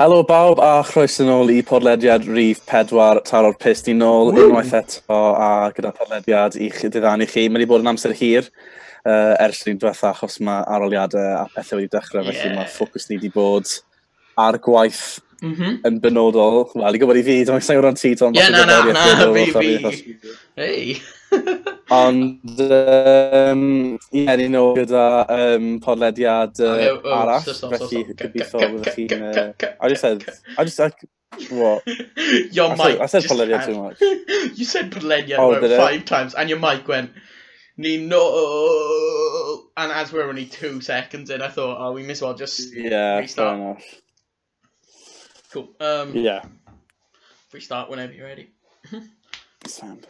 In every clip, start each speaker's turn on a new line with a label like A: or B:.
A: Helo bawb a chroes yn ôl i podlediad rif 4 taro'r pist i nôl unwaith eto a gyda podlediad i'ch diddannu chi. Mae wedi bod yn amser hir uh, ers ni'n diwetha achos mae aroliadau a pethau wedi dechrau yeah. mae ffocws ni wedi bod ar gwaith mm -hmm. yn benodol. Wel, i gwybod i fi, dwi'n sain o'r ran ti,
B: Tom. Ie, na, na, na, fi, fi. Hei!
A: Ond, um, ie, yeah, ni'n ôl gyda um, podlediad uh, arall, felly gobeithio chi'n... I just said, I just said, what?
B: Your
A: I
B: mic
A: said, I said podlediad too much.
B: you said podlediad oh, about five times, and your mic went, ni no, and as we're only two seconds in, I thought, oh, we as well just
A: yeah,
B: restart.
A: fair enough.
B: Cool. Um,
A: yeah.
B: Restart whenever you're ready.
A: Sound.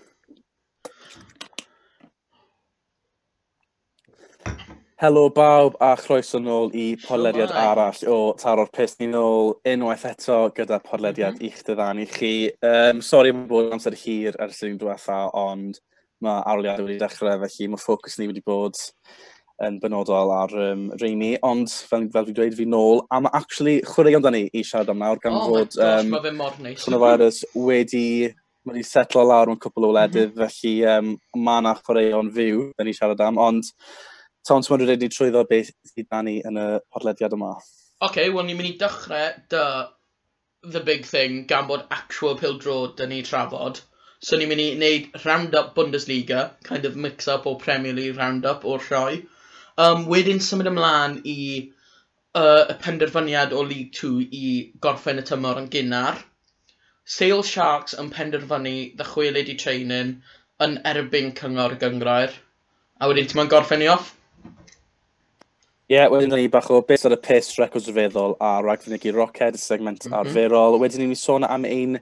A: Helo bawb a chroeso nôl i podlediad arall o Taro'r Pus. Ni nôl unwaith eto gyda podlediad mm -hmm. i'ch dyddanu chi. Um, sori am bod amser hir ers yr un diwetha, ond mae arwliadau wedi dechrau, felly mae ffocws ni wedi bod yn benodol ar um, reini, ond fel, fel fi dweud fi nôl, a mae actually chwarae amdani i siarad am nawr, gan
B: oh
A: fod
B: um,
A: coronavirus wedi mae wedi setlo lawr mewn cwpl o wledydd, mm -hmm. felly um, mae yna chwaraeon fyw, da ni siarad am, ond Tom, ti'n wedi trwyddo beth sydd na ni yn y podlediad yma?
B: Oce, okay, wel ni'n mynd i dechrau dy the big thing gan bod actual pildro dyn ni trafod. So ni'n mynd i wneud round-up Bundesliga, kind of mix-up o Premier League round-up o'r rhoi. Um, wedyn symud ymlaen i uh, y penderfyniad o League 2 i gorffen y tymor yn gynnar. Sale Sharks yn penderfynu ddychwelyd i training yn erbyn cyngor gyngrair. A wedyn ti'n gorffen i off?
A: Ie, yeah, wedyn ni bach o beth ar y pes records rhyfeddol a ragfynigu Rockhead, segment mm -hmm. arferol. Wedyn ni sôn am ein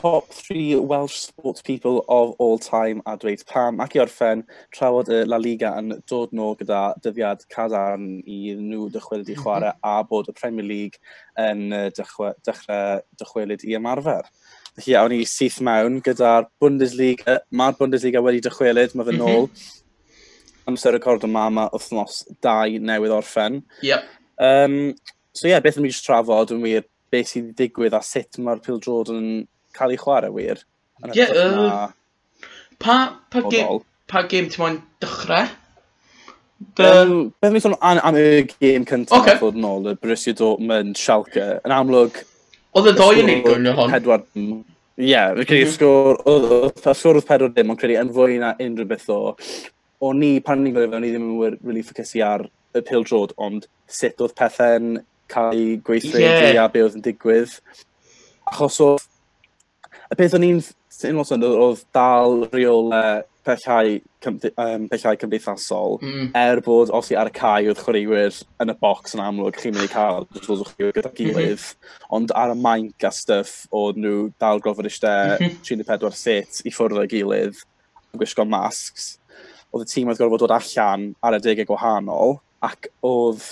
A: top 3 Welsh sports people of all time a dweud pam. Ac i orffen, trafod y La Liga yn dod nôl gyda dyddiad cadarn i nhw dychwelyd i mhm. chwarae mm -hmm. a bod y Premier League yn dechrau dychwelyd i ymarfer. Felly, awn ni syth mewn gyda'r Bundesliga. Mae'r Bundesliga wedi dychwelyd, mae fe mhm. nôl. Mm -hmm amser record yma a wythnos 2 newydd orffen.
B: Yep.
A: Um, so ie, yeah, beth yn mynd trafod yn wir beth sydd wedi digwydd a sut mae'r Pil Jordan yn cael ei chwarae wir.
B: Ie, yeah, uh, pa, pa, game, pa game ti'n mwyn dechrau? The...
A: Um, Beth mi'n sôn am, am y gêm cyntaf okay. fod yn ôl, y Borussia Dortmund, Schalke, yn amlwg...
B: Oedd y ddoi yn ei gwrnio hon?
A: Pedwar... Ie, yeah, mm -hmm. sgwr, oedd sgwr oedd pedwar dim, ond credu yn fwy na unrhyw beth o o ni, pan ni'n gwybod, fewn, ni ddim yn wir really ffocysu ar y pil drod, ond sut oedd pethau'n cael ei gweithredu yeah. a be oedd yn digwydd. Achos o... Y peth o'n i'n unol sy'n oedd dal reol uh, pellhau, um, pellhau cymdeithasol, mm. er bod os i ar y cae oedd chwaraewyr yn y bocs yn amlwg, chi'n mynd i cael dros o'ch chwaraewyr gyda mhm. gilydd, mm -hmm. ond ar y maenc a stuff oedd nhw dal gofod eistedd mm -hmm. 34 set i ffwrdd o'i gilydd, gwisgo masks, oedd y tîm oedd gorfod dod allan ar y degau gwahanol, ac oedd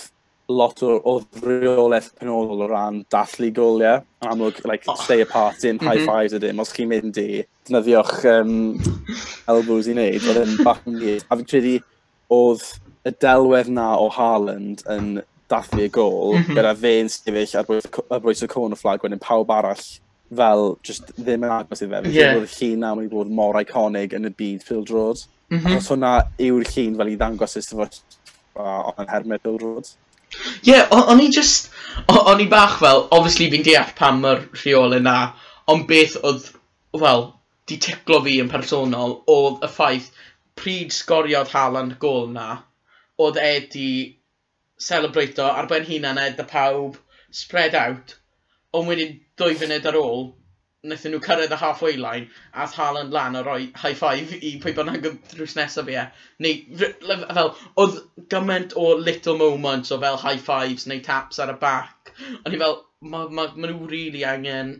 A: lot o, o reolaeth penodol o ran dathlu goliau. Yn amlwg, like, oh. stay apart in, high mhm. fives ydym, Os chi'n mynd i, dynyddiwch um, elbows i wneud, oedd yn bach yn gyd. A fi'n credu, oedd y delwedd na o Haaland yn dathlu y gol, mm -hmm. gyda fe'n sefyll ar bwys y corner flag, wedyn pawb arall fel just ddim yn agos i fe. Yeah. Oedd llun na wedi bod mor iconig yn y byd Phil Drodd. Mm -hmm. Os hwnna yw'r llun fel i ddangos y ystafell o'n hermed Bill Rhodes.
B: Ie, yeah, o'n i just... O'n i bach fel, obviously fi'n deall pam mae'r rheol yna, ond beth oedd, wel, di ticlo fi yn personol, oedd y ffaith pryd sgoriodd Haaland gol na, oedd e di celebrato ar ben hunan e da pawb, spread out, ond wedyn dwy funud ar ôl, wnaethon nhw cyrraedd y halfway line, a Haaland lan a roi high five i pwy bynnag drws nesaf fi e. Neu, fel, oedd gymaint o little moments o fel high fives neu taps ar y back. O'n i fel, ma, ma, ma nhw really angen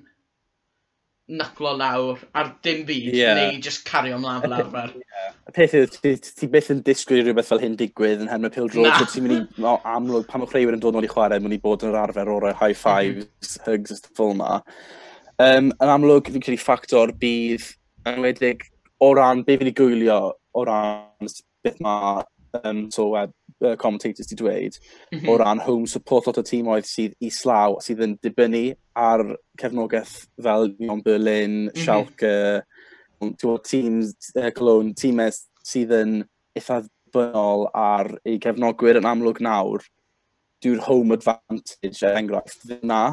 B: nyclo lawr ar dim byd, yeah. neu just cario ymlaen fel arfer.
A: Y peth yw, ti byth yn disgwyl rhywbeth fel hyn digwydd yn Herman Pildro, so ti'n mynd i amlwg pan mae chreuwyr yn dod nôl i chwarae, mynd i bod yn yr arfer o'r high mhm. fives, mm -hmm. hugs a stuff yma. Um, yn amlwg, fi'n credu ffactor bydd, yn wedig, o ran be fi'n gwylio, o ran beth mae um, so, uh, uh, commentators di dweud,
B: mm -hmm.
A: o mhm. ran home support lot o tîmoedd sydd i slaw, sydd yn dibynnu ar cefnogaeth fel Union Berlin,
B: mm
A: -hmm. Schalke, teams, uh, Cologne, tîmau sydd yn eitha ddibynol ar eu cefnogwyr yn amlwg nawr, dyw'r home advantage er enghraifft ddim na.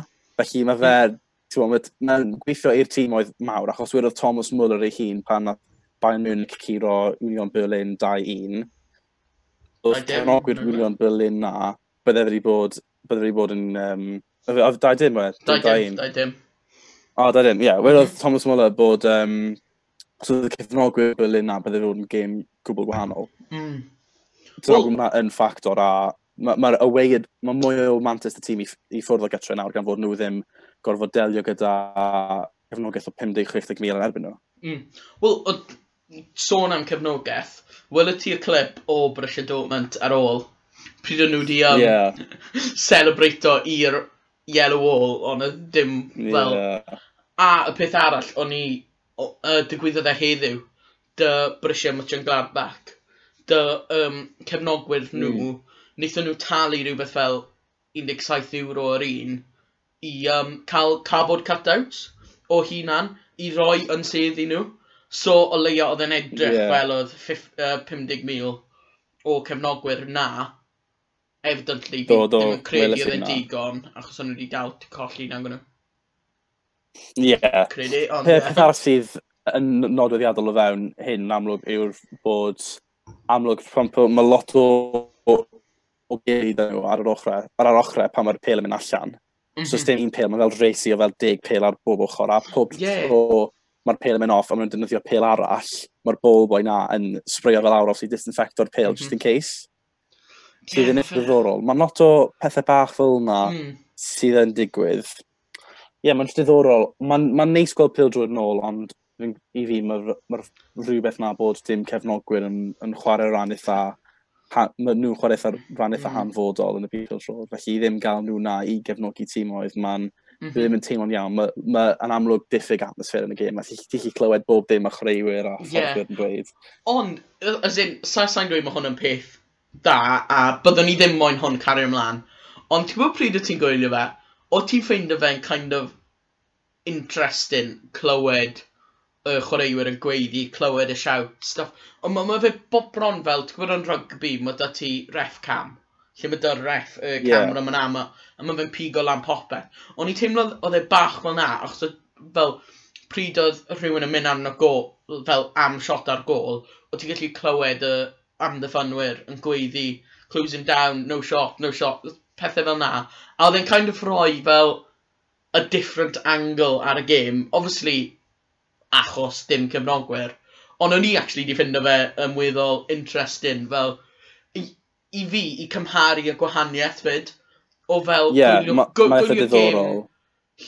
A: Felly mae fe mm mae'n gweithio i'r tîm oedd mawr, achos wedodd Thomas Muller ei hun pan Bayern Munich curo Union Berlin 2-1. Oedd cefnogwyr Union Berlin na, bydde wedi bod, bydde wedi bod yn... Um, oedd 2-1 we?
B: 2-1.
A: O, 2-1, ie. Yeah. Wedodd Thomas Muller bod... Um, so oedd cefnogwyr Berlin na, bydde wedi bod yn gêm gwbl gwahanol.
B: Mm.
A: So, well, yn ffactor a mae'r ma away, mae mwy o Manchester tîm i, i ffwrdd o gytre nawr gan fod nhw ddim gorfod delio gyda cefnogaeth o 50-60 yn erbyn nhw.
B: Mm. Wel, sôn am cefnogaeth, welyd ti'r clip o Borussia Dortmund ar ôl pryd o'n nhw wedi um,
A: yeah.
B: celebrato i'r Yellow Wall, ond y dim fel...
A: Yeah.
B: A y peth arall, o'n i y digwyddodd e heddiw, dy Borussia Mutchen Gladbach, dy um, cefnogwyr nhw, mm. wnaethon nhw talu rhywbeth fel 17 euro yr un, i um, cael cardboard cutouts o hunan i roi yn sedd i nhw. So o leia oedd yn edrych yeah. fel oedd uh, 50,000 o cefnogwyr na evidently fi
A: do, do,
B: ddim yn credu oedd
A: yn
B: digon achos o'n nhw wedi dal colli na'n gwneud. Ie.
A: Yeah.
B: Credu, ond...
A: Peth arall sydd yn nodweddiadol o fewn hyn yn amlwg yw'r bod amlwg, mae lot o, o, o geid ar yr ochrau, ar yr ochrau pan mae'r pel yn mynd allan. Mm -hmm. So dim un pel, mae fel reisi o fel deg pel ar bob ochr, a pob
B: yeah.
A: tro mae'r pel yn mynd off, a mae'n defnyddio pel arall, mae'r bob o'i na yn sbrio fel awr off i disinfecto'r pel,
B: mm -hmm.
A: just in case. Sydd yn edrych ddiddorol. Mae'n lot o pethau bach fel yna
B: mm.
A: sydd yn digwydd. Ie, yeah, mae'n diddorol. Mae'n ma neis gweld pil drwy'r nôl, ond i fi mae'r ma rhywbeth na bod dim cefnogwyr yn, yn chwarae ran eitha maen nhw'n chwarae eitha rhan eitha
B: mm.
A: hanfodol yn y byd rôl, felly i ddim gael nhw na i gefnogi tîmoedd, mae'n mm -hmm. ddim yn teimlo'n iawn. Mae ma yn amlwg diffyg atmosffer yn y gêm, a ti'n gallu clywed bob dim a chreuwyr a ffordd yn dweud.
B: Ond, as in, sa'n sa dweud mae hwn yn peth da, a byddwn ni ddim moyn hwn cario ymlaen. Ond ti'n gwybod pryd o ti'n gwylio fe, o ti'n ffeindio fe'n kind of interesting clywed y chwaraewyr yn gweiddi, clywed y siawt, stuff. Ond mae ma fe bob bron fel, ti'n gwybod yn rygbi, mae da ti ref cam. Lle mae dy'r ref, y camera yeah. ma'n a mae fe'n pigo lan popeth. Ond i teimlo oedd e bach fel na, achos fel pryd oedd rhywun yn mynd arno gol, fel am shot ar gol, o ti'n gallu clywed y amddiffynwyr yn gweiddi, closing down, no shot, no shot, pethau fel na. A oedd e'n kind of rhoi fel a different angle ar y game. Obviously, achos dim cefnogwyr. Ond o'n i actually di ffindo fe yn weddol interesting, fel, i, i fi, i cymharu y gwahaniaeth fyd, o fel,
A: yeah,
B: gwylio, gwylio gêm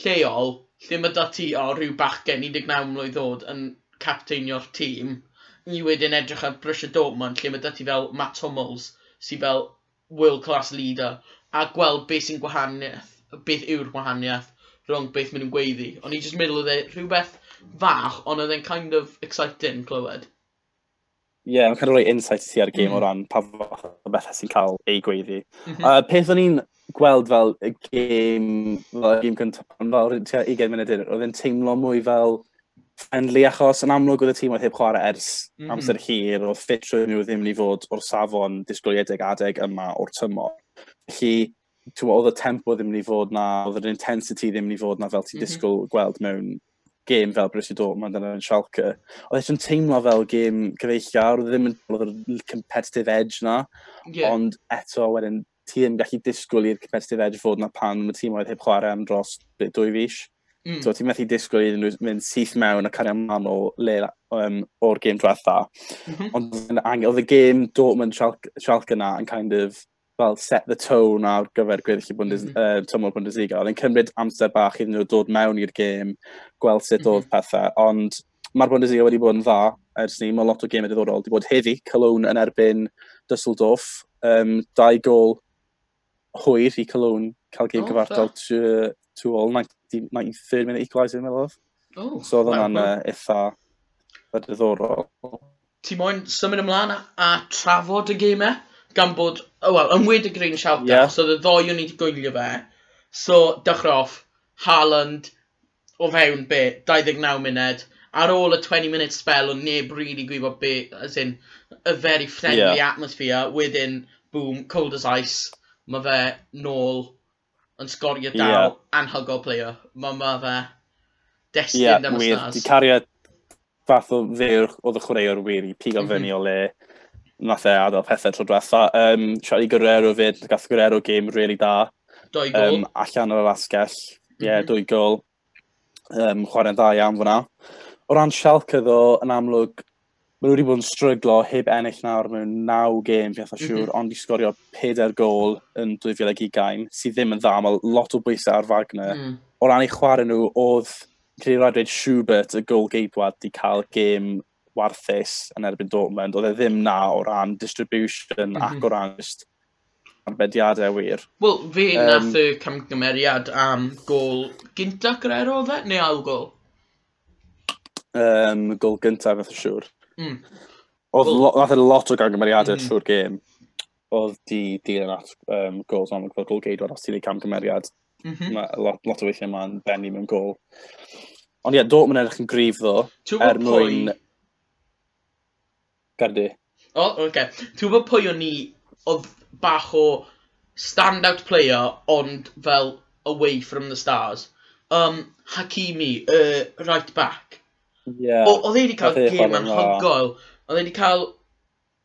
B: lleol, lle mae da ti o rhyw bachgen 19 mlynedd oed yn capteinio'r tîm, i wedyn edrych ar Borussia Dortmund, lle mae da ti fel Matt Hummels, sy'n fel world class leader, a gweld beth sy'n gwahaniaeth, beth yw'r gwahaniaeth rhwng beth maen nhw'n gweiddi. Ond i just meddwl oedd e rhywbeth fach, ond oedd e'n kind of exciting clywed.
A: Ie, yeah, mae'n kind of rhoi insight i ti ar game
B: mm.
A: o mhm. ran pa fath o bethau sy'n cael ei gweiddi.
B: Mm -hmm.
A: uh, peth o'n i'n gweld fel y gêm, fel y gêm cyntaf, ond fel tua 20 munud yn, oedd e'n teimlo mwy fel friendly achos yn amlwg oedd y tîm oedd heb chwarae ers
B: mm -hmm.
A: amser hir o ffit trwy nhw ddim yn i fod o'r safon disgwyliedig adeg yma o'r tymor. Felly, oedd y tempo ddim yn i fod na, oedd yr intensity ddim yn i fod na fel ti'n
B: mm -hmm.
A: disgwyl gweld mewn gêm fel Borussia Dortmund yn Schalke, oedd eisiau'n teimlo fel gêm cyfeillgar, oedd e ddim yn oedd yr competitive edge na,
B: yeah.
A: ond eto wedyn ti ddim gallu disgwyl i'r competitive edge fod na pan mae tîm oedd heb chwarae am dros dwy fish.
B: Mm.
A: So ti'n methu disgwyl iddyn nhw mynd syth mewn a cario manol le, um, o'r gêm diwetha. Mm -hmm. Ond oedd y gêm Dortmund Schalke, Schalke na yn kind of fel set the tone ar gyfer gweddill y Bundes, mm uh, tymor Bundesliga. Oedd e'n cymryd amser bach iddyn nhw dod mewn i'r gêm, gweld sut
B: mm
A: oedd pethau, ond mae'r Bundesliga wedi bod yn dda ers ni, mae lot o gymau diddorol wedi bod heddi, Cologne yn erbyn Düsseldorf, um, dau gol hwyr i Cologne cael gêm
B: oh,
A: cyfartal to, to all, 90, 93rd minute equaliser, meddwl.
B: Oh,
A: so oedd hwnna'n uh, eitha diddorol.
B: Ti moyn symud ymlaen a trafod y gymau? gan bod, oh, wel, yn wedi Green Shout yeah. so oedd y ddoi o'n i wedi gwylio fe. So, dechrau off, Haaland o fewn be, 29 munud, ar ôl y 20 minute spell o'n neb really gwybod be, as in, a very friendly
A: yeah.
B: atmosphere, wedyn, boom, cold as ice, mae fe nôl yn sgorio dal, yeah. anhygol player, mae ma fe
A: destun
B: yeah, am y stars.
A: Di cariad fath o ddirch oedd y chwaraewr wir i pigo
B: mm -hmm.
A: fyny o le, nath e adael pethau tro diwetha. Um, Charlie Guerrero fyd, gath Guerrero game really da.
B: Doi gol.
A: Um, allan o'r asgell. Ie, yeah,
B: mm -hmm.
A: dwy gol. Um, chwarae'n dda iawn fyna. O ran Schalke ddo, yn amlwg, maen nhw wedi bod yn stryglo heb ennill nawr mewn naw gêm, fi'n siŵr, mm -hmm. ond i sgorio 4 gol yn 2020, sydd ddim yn dda, mae lot o bwysau ar Wagner.
B: Mm.
A: O ran ei chwarae nhw, oedd Credu rhaid Schubert, y gol geidwad, wedi cael gêm warthus yn erbyn Dortmund, oedd e ddim na o ran distribution
B: mm -hmm.
A: ac o ran just arbediadau wir.
B: Wel, fe
A: um,
B: nath y camgymeriad am gol gynta gyrraero oedd e, neu ail gol?
A: Um, gol gynta, fath o siŵr.
B: Mm.
A: Oedd well, nath e lot o camgymeriadau
B: mm.
A: trwy'r gêm. Oedd di dilyn at um, gols ond fel gol geidwad os ti'n ei camgymeriad.
B: Mm -hmm.
A: Ma, lot, lot o weithiau mae'n benni mewn gol. Ond ie, yeah, Dortmund edrych yn grif ddo. Er mwyn...
B: Pwy
A: Gardi.
B: O, oh, oce. Okay. Ti'n gwybod pwy o'n ni oedd bach o standout player, ond fel away from the stars? Um, Hakimi, uh, right back. Yeah. Oedd e wedi cael
A: e
B: gêm anhygoel. Oedd e wedi cael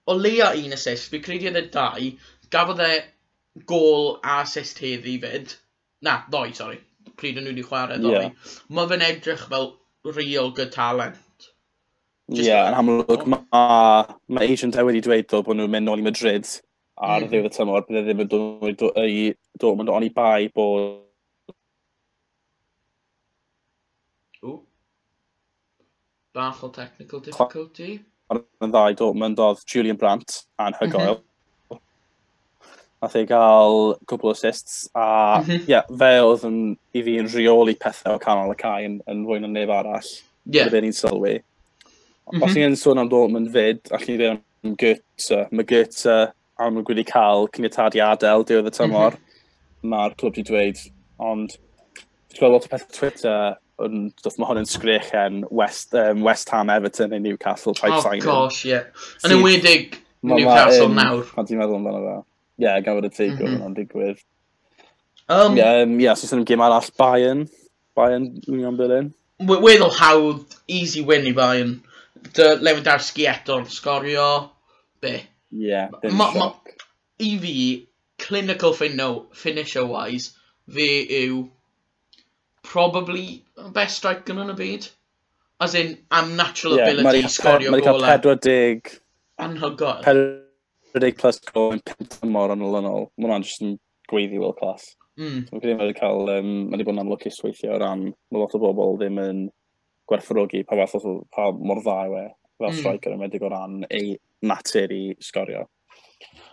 B: o leia un assist, fi credu oedd e dau, gafodd e gol a assist heddi fyd. Na, ddoi, sorry. Pryd o'n nhw wedi chwarae, ddoi.
A: Yeah.
B: Mae fe'n edrych fel real good talent.
A: Ie,
B: yeah,
A: yn amlwg, mae ma agent e wedi dweud ddo bod nhw'n mynd nôl i Madrid ar
B: mm.
A: ddiwedd y tymor, bydd e ddim yn dod i Dortmund ond i bai bod...
B: O. Bach o technical difficulty.
A: Yn dda i Dortmund oedd Julian Brandt a'n hygoel. Mhm. Nath ei gael cwbl o assists, a
B: mhm.
A: yeah, fe oedd yn, i fi yn rheoli pethau o canol y cae yn, yn fwy na neb arall.
B: Ie.
A: Yeah. Bydd e'n sylwi.
B: Mm -hmm.
A: Os mhm. ni'n sôn am Dortmund fyd, allwn ni ddweud am Goethe. Mae Goethe am wedi cael cyniatad i adael diwedd y mhm. tymor. Mm -hmm. Mae'r clwb wedi dweud, ond dwi'n gweld lot o pethau Twitter yn ddoth mae hwn yn sgrechen West, um, West Ham Everton neu Newcastle type
B: oh,
A: signing.
B: gosh, ie. Yeah.
A: Yn
B: ymwedig Newcastle
A: ma,
B: nawr.
A: Pan ti'n meddwl amdano fe. Ie, yeah, gafod y teigl mm -hmm. yn digwydd.
B: Um,
A: yeah, um, yeah, so sy'n gym arall, Bayern. Bayern, Union Berlin.
B: Weddol hawdd, easy win i Bayern dy Lewandowski eto'n sgorio, be?
A: Ie, yeah, dim
B: ma, ma, I fi, clinical finno, finisher wise, fe yw probably best striker yn y byd. As in, am natural
A: yeah,
B: ability i sgorio golau.
A: Mae wedi cael 40...
B: Anhygoel.
A: 40 plus goal yn 5 mor yn ôl. Mae hwnna'n just yn gweiddi world class.
B: Mm.
A: Mae wedi cael, um, mae wedi bod yn amlwcus weithio o ran, mae lot o bobl ddim yn gwerthfawrogi pa, fath o, pa mor dda yw e fel
B: hmm.
A: striker mm. wedi o ran ei natur i sgorio.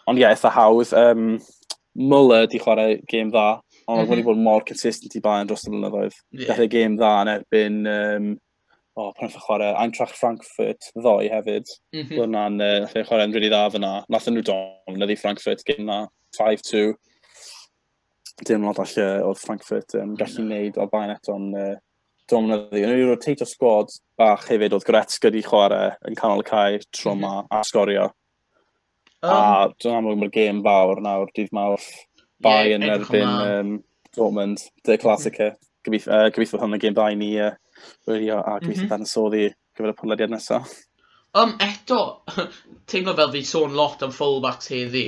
A: Ond ie, yeah, eitha hawdd. Um, Muller di chwarae gêm dda, ond
B: mm
A: wedi bod mor consistent i bain dros y blynyddoedd. Yeah. Dechrau gêm dda yn erbyn, um, o, oh, pan e chwarae Eintracht Frankfurt ddoi hefyd.
B: Mm
A: -hmm. Roedd na'n uh, e chwarae yn really dda fyna. Nath nhw don, nid i Frankfurt gêm na 5-2. Dim lot allai oedd Frankfurt um, gallu mm. -hmm. o bain eto'n uh, dromnyddi. Yn yw'r rotato sgwad bach hefyd oedd Gretzka di chwarae yn canol y cae tro
B: mhm.
A: yma mm a sgorio.
B: Um,
A: a dwi'n amlwg mae'r gêm fawr nawr, dydd mawr, bai yeah,
B: yn
A: erbyn um, Dortmund, dy clasica. Mhm. Gobeithio, uh, gobeithio hwn yn gêm bai ni uh, wylio a gobeithio mm -hmm. soddi gyfer y podlediad nesaf.
B: Um, eto, teimlo fel fi sôn lot am fullbacks heddi,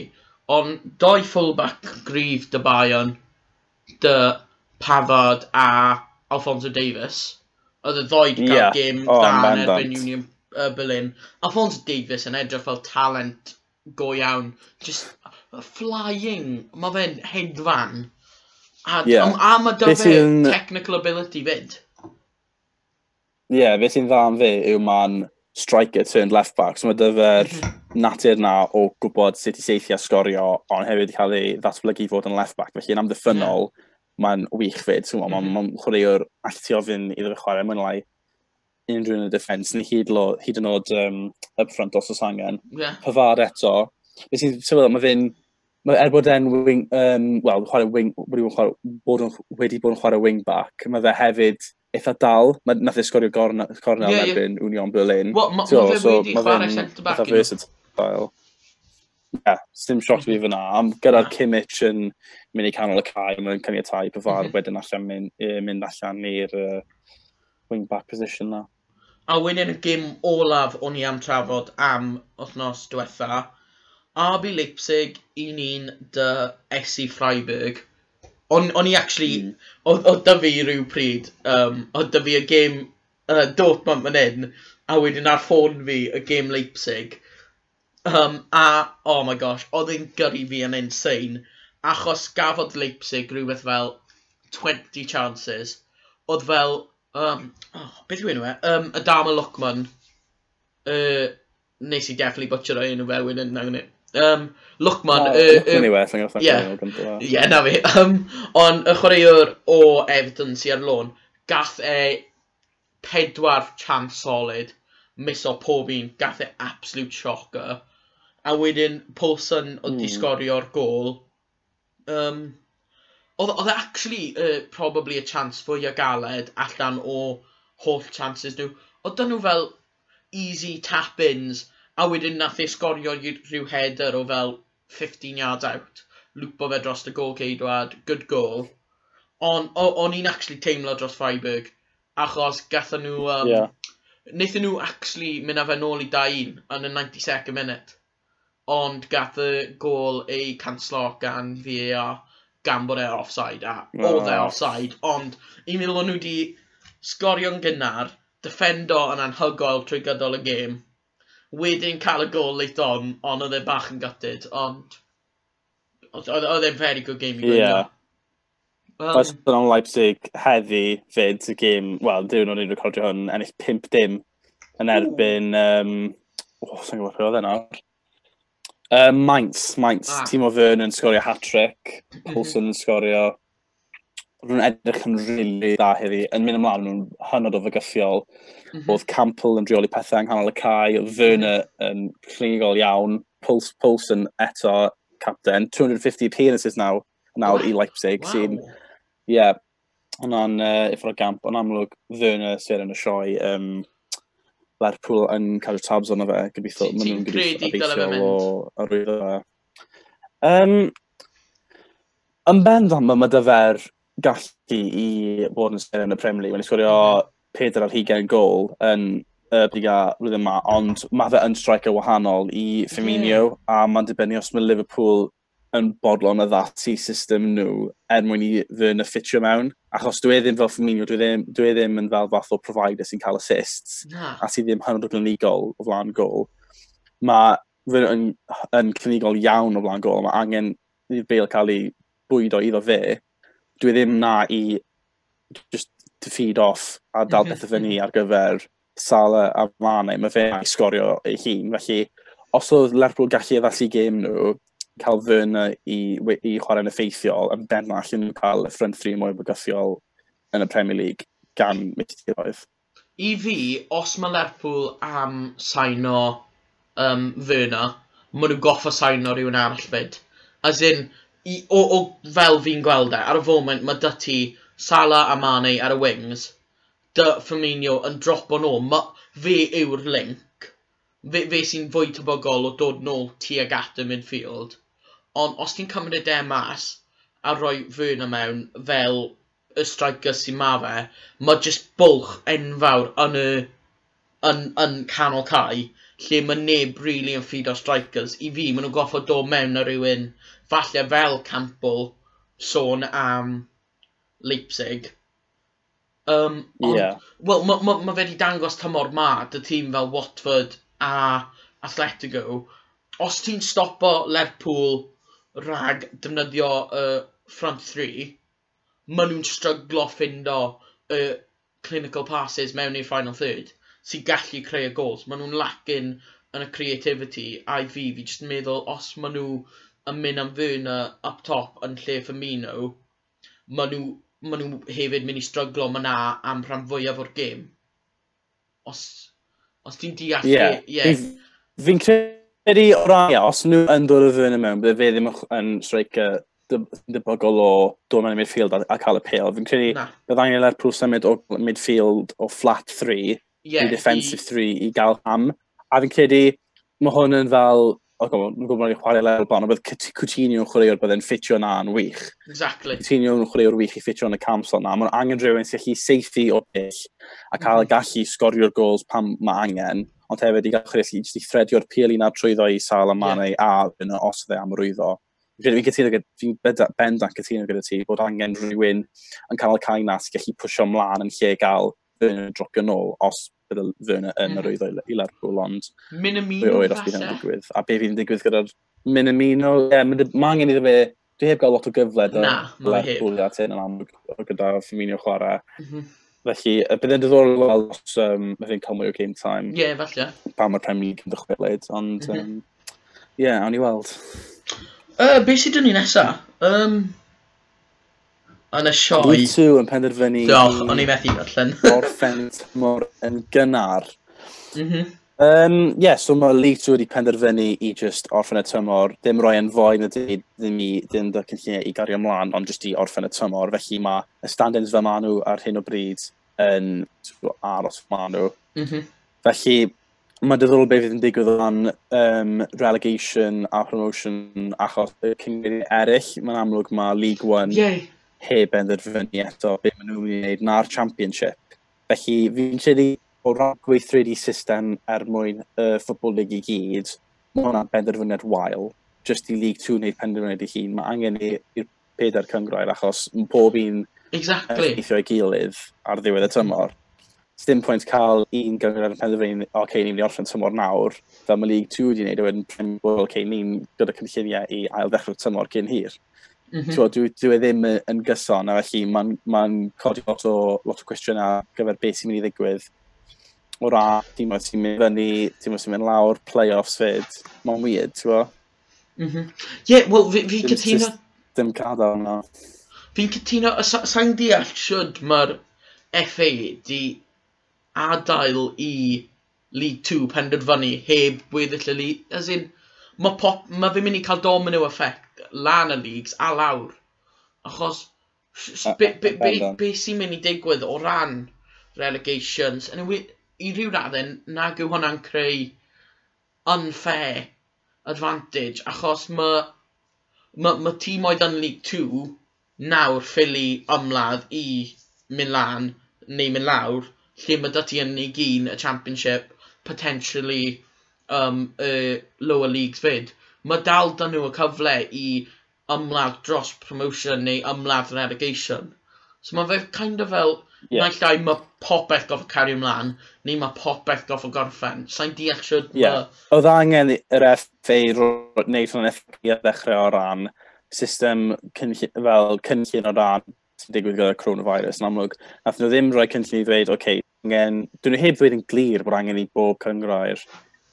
B: ond doi fullback gryf dy Bayern, dy Pavard a Alfonso Davis. Oedd y ddoi wedi cael
A: yeah.
B: gêm
A: oh,
B: dda yn erbyn Union uh, Berlin. Alfonso Davis yn edrych fel talent go iawn. Just flying. Mae fe'n hedfan. A,
A: yeah.
B: um, a mae da fe
A: in...
B: technical ability fyd.
A: Ie, yeah, beth sy'n dda am fi yw ma'n striker turned left back. So mae dyfer mhm. natur na o gwybod sut i seithi a sgorio, ond hefyd cael ei ddatblygu fod yn left back. Felly yn amddiffynol, yeah mae'n wych fyd, ti'n gwybod,
B: mm
A: -hmm. mae'n chwaraewr allai ti ofyn iddo fe chwarae, mwyn lai unrhyw yn y defens, ni hyd, lo, hyd yn oed um, up front os oes angen.
B: Yeah.
A: Hyfad eto, beth sy'n tyfod, mae fe'n, mae er bod e'n wing, um, wel, chwarae wing, wedi bod, chwarae, bod on, wedi bod yn chwarae wing back, mae fe hefyd eitha dal, mae nath ei sgorio gornel yeah, yeah. erbyn Union Berlin.
B: Wel, mae ma fe so, wedi chwarae centre back. Eitha
A: versatile yeah, dim shot fi mm. fyna. Am gyda'r Kimmich yn mynd i canol y cae, mae'n caniatau Pafar mm -hmm. wedyn allan mynd, mynd allan i'r uh, wing-back position na.
B: A wedyn y gym olaf o'n i am trafod am wythnos diwetha. RB Leipzig 1-1 dy Esi Freiburg. O'n, on i actually, mm. o, da fi rhyw pryd, um, o da fi y gym uh, Dortmund fan hyn, a wedyn ar ffôn fi y gym Leipzig Um, a, oh my gosh, oedd e'n gyrru fi yn insane. Achos gafodd Leipzig rhywbeth fel 20 chances. Oedd fel, um, oh, beth yw enw e? Um, Adama Lockman. Uh, nes i definitely butcher o enw fel wedyn nawr ni. Um, Lookman... Oh, uh,
A: Lookman i well, angen
B: yeah. yeah, na fi. Um, ond y chwaraewr o Everton sy'n ar lôn, gath e pedwar chance solid. Miso pob un, gath e absolute shocker. A wedyn Paulson hmm. oedd mm. di sgorio'r gol. Um, oedd e actually uh, probably a chance fwy o galed allan o holl chances nhw. Oedd nhw fel easy tap-ins a wedyn nath ei sgorio rhyw header o fel 15 yards out. Lwpo fe dros y gol ceidwad, good goal. Ond on, o'n i'n actually teimlo dros Freiburg, achos gathen nhw... Um, yeah. Naethon nhw actually mynd â fe nôl i 2-1 yn y 92nd minute ond gath y gol ei canslo gan VAR gan bod e offside, a oh. oedd e offside, ond i mi o'n nhw wedi sgorio'n gynnar, defendo yn anhygoel trwy gydol y gêm, wedyn cael y gol leit on, ond oedd e bach yn gutted, ond oedd e'n very good game i gwneud. Yeah.
A: Um, Oes yn o'n Leipzig heddi fyd y gym, wel, dwi'n o'n i'n recordio hwn, ennill 5 dim yn erbyn, um, oh, sa'n gwybod pwy oedd e nawr, Uh, Mainz, Mainz. Ah. Timo Fern yn sgorio hat-trick, mhm. Poulsen yn sgorio... nhw'n edrych yn rili really dda heddi, yn mynd ymlaen, nhw'n hynod o fygythiol. Mm -hmm. Oedd Campbell yn drioli pethau yng nghanol y cae, Oedd Werner mhm. yn clinigol iawn, Pouls, Poulsen eto captain, 250 appearances naw, nawr wow. i Leipzig, wow. sy'n... Ie, yeah, hwnna'n uh, ifro gamp, ond amlwg Werner sy'n yn y sioe, um, Lerpwl yn cael tabs ond fe, gobeithio, maen nhw'n gobeithio o arwyddo fe. Um, yn bend am yma dyfer gallu i fod yn sy'n yn y Premier League, mae'n sgwrio Pedr ar hugen gol yn y briga flwyddyn yma, ond mae fe yn striker wahanol i Firmino, yeah. a mae'n dibynnu os mae Liverpool yn bodlon y ddati system nhw er mwyn i fy na ffitio mewn. Achos dwi ddim fel Firmino, dwi ddim, dwi ddim yn fel fath o provider sy'n cael assists, Na. a sydd ddim 100 clinigol o flaen gol. Mae fy yn, yn clinigol iawn o flaen gol, mae angen i Bale cael ei bwydo iddo fe. Dwi ddim na i just to feed off a dal mhm, beth fyny mhm. ar gyfer Sala a Mane, mae fe i sgorio ei hun. Felly, os oedd Lerpwl gallu addasu gêm nhw, cael Ferna i, i chwarae'n effeithiol yn benmall yn cael y ffrant 3 mwy bygythiol yn y Premier League gan milltiroedd.
B: I fi, os mae Lerpwl am saino um, Ferna, maen nhw'n goffa saino rhywun arall fyd. As in, i, o, o, fel fi'n gweld e, ar y foment mae dy ti Sala a Mane ar y wings, dy Firmino yn drop o'n nôl, ma, fe yw'r link. Fe, fe sy'n fwy tebygol o dod nôl tuag at y midfield ond os ti'n cymryd e mas a rhoi Werner mewn fel y striker sy'n ma fe, mae jyst bwlch enfawr yn y yn, yn canol cae lle mae neb really yn ffid o strikers. I fi, maen nhw'n goffo dod mewn ar rhywun, falle fel Campbell, sôn am Leipzig. Um, yeah. Wel, mae ma, ma fe wedi dangos tymor ma, dy tîm fel Watford a Atletico. Os ti'n stopo Lerpool rhag defnyddio y uh, front three, maen nhw'n stryglo ffindo y uh, clinical passes mewn i'r final third sy'n gallu creu y gols. Maen nhw'n lacking yn y creativity a i fi, fi jyst yn meddwl os maen nhw yn mynd am fyna up top yn lle Firmino, maen nhw, maen nhw hefyd mynd i stryglo ma na am rhan fwyaf o'r gêm. Os, os ti'n deall...
A: Yeah. yeah. Fi'n credu Ydy, o rai, os nhw yn dod o fyny mewn, bydde fe ddim yn streica debygol o dod mewn i midfield a, a cael y pêl. Fi'n credu
B: Na.
A: bydda angen i'r prws symud o midfield o flat 3
B: yeah,
A: i defensive 3 i gael ham. A fi'n credu mae hwn yn fel o ac mae'n gwybod ni'n chwarae lefel blaen, ond bydd Coutinho yn chwaraewr byddai'n ffitio na yn wych.
B: Exactly.
A: Coutinho yn chwaraewr wych i ffitio yn y camsol na. Mae'n angen rhywun sy'n gallu seithi o bell a cael mm. gallu sgorio'r gols pan mae angen ond hefyd i gael chwrellu, jyst i thredio'r pil na trwyddo i sal y manau yeah. a yn os dde am rwyddo. Fi'n cytuno, fi'n bendant cytuno gyda ti bod angen rhywun yn cael cael na sy'n gallu pwysio ymlaen yn lle gael Ferner yn dropio nôl os bydd Ferner yn yr oeddo i Lerpwl, ond...
B: Minamino,
A: oed, os bydd yn digwydd. A be fydd yn digwydd gyda'r Minamino, ie, yeah, mae angen iddo fe... Dwi heb gael lot o gyfle
B: dy
A: Lerpwl at hyn yn amlwg gyda Firmino chwarae.
B: Mm -hmm.
A: Felly, y bydd yn diddorol weld os um, mae'n cael mwy o game time.
B: Ie, yeah, falle.
A: Pan mae'r Premier League yn dychwelyd, ond... Mhm. Ie,
B: mm -hmm.
A: um, yeah, awn i weld.
B: Uh, be sydd yn ni nesa? Um, yn y sioe...
A: Dwi tu yn penderfynu...
B: Do, o'n i methu allan.
A: ...orffen mor yn gynnar.
B: Mhm.
A: Mm Um, yeah, so mae League 2 wedi penderfynu i just orffen y tymor. Dim roi yn fwy na dweud ddim i ddim dy cynlluniau i gario ymlaen, ond just i orffen y tymor. Felly mae y stand-ins fe maen nhw ar hyn o bryd yn aros maen nhw.
B: Mm -hmm.
A: Felly mae diddorol beth fydd yn digwydd o'n um, relegation a promotion achos y cyngor eraill. Mae'n amlwg mae League 1
B: Yay.
A: heb enderfynu eto beth maen nhw'n mynd i wneud na'r championship. Felly fi'n credu o ran gweithredu system er mwyn y uh, ffobl lig i gyd, mae hwnna'n benderfyniad wael, just i League 2 wneud penderfyniad i hun. Mae angen i'r pedair cyngroer, achos mae pob un
B: exactly.
A: eithio ei gilydd ar ddiwedd y tymor. Dim pwynt cael un gyngor yn penderfynu, o, okay, ni'n mynd i orffen tymor nawr, fel mae League 2 wedi gwneud, a wedyn Premier World, okay, ni'n gyda cynlluniau i ail ddechrau tymor cyn hir. Mm -hmm. Dwi, dwi e ddim yn gyson, a felly mae'n ma, codi lot o, lot o cwestiynau ar gyfer beth sy'n mynd i ddigwydd o ra, dim ond ti'n mynd fyny, dim ond ti'n mynd lawr, play-offs fyd. Mae'n weird, ti'n bo?
B: Mm -hmm. wel, fi, fi cytuno...
A: Dim cadw yna.
B: Fi'n cytuno, sa'n deall siwyd mae'r FA di adael i League 2 penderfynu heb weddill y League. As in, mae pop, ma fi'n mynd i cael domino effect lan y leagues a lawr. Achos, be, be, be, be sy'n mynd i digwydd o ran relegations, yn i ryw raddau, nag yw hwnna'n creu unfair advantage, achos mae ma, ma tîm oedd yn League 2 nawr ffili ymladd i mynd lan neu mynd lawr, lle mae dati yn League gyn y Championship, potentially um, y lower leagues fyd. Mae dal dan nhw y cyfle i ymladd dros promotion neu ymladd relegation. So mae fe kind of fel Yeah. Naill ai mae popeth gofod cario ymlaen, neu mae popeth gofod gorffen. Sa'n deall sydd...
A: Yeah. Oedd angen yr FA wneud yn FA a ddechrau o ran system cynllun, fel cynllun o ran sy'n digwydd gyda coronavirus yn amlwg. Nath nhw ddim rhoi cynllun i ddweud, oce, okay, angen... Dwi'n heb ddweud yn glir bod angen i bob cyngrair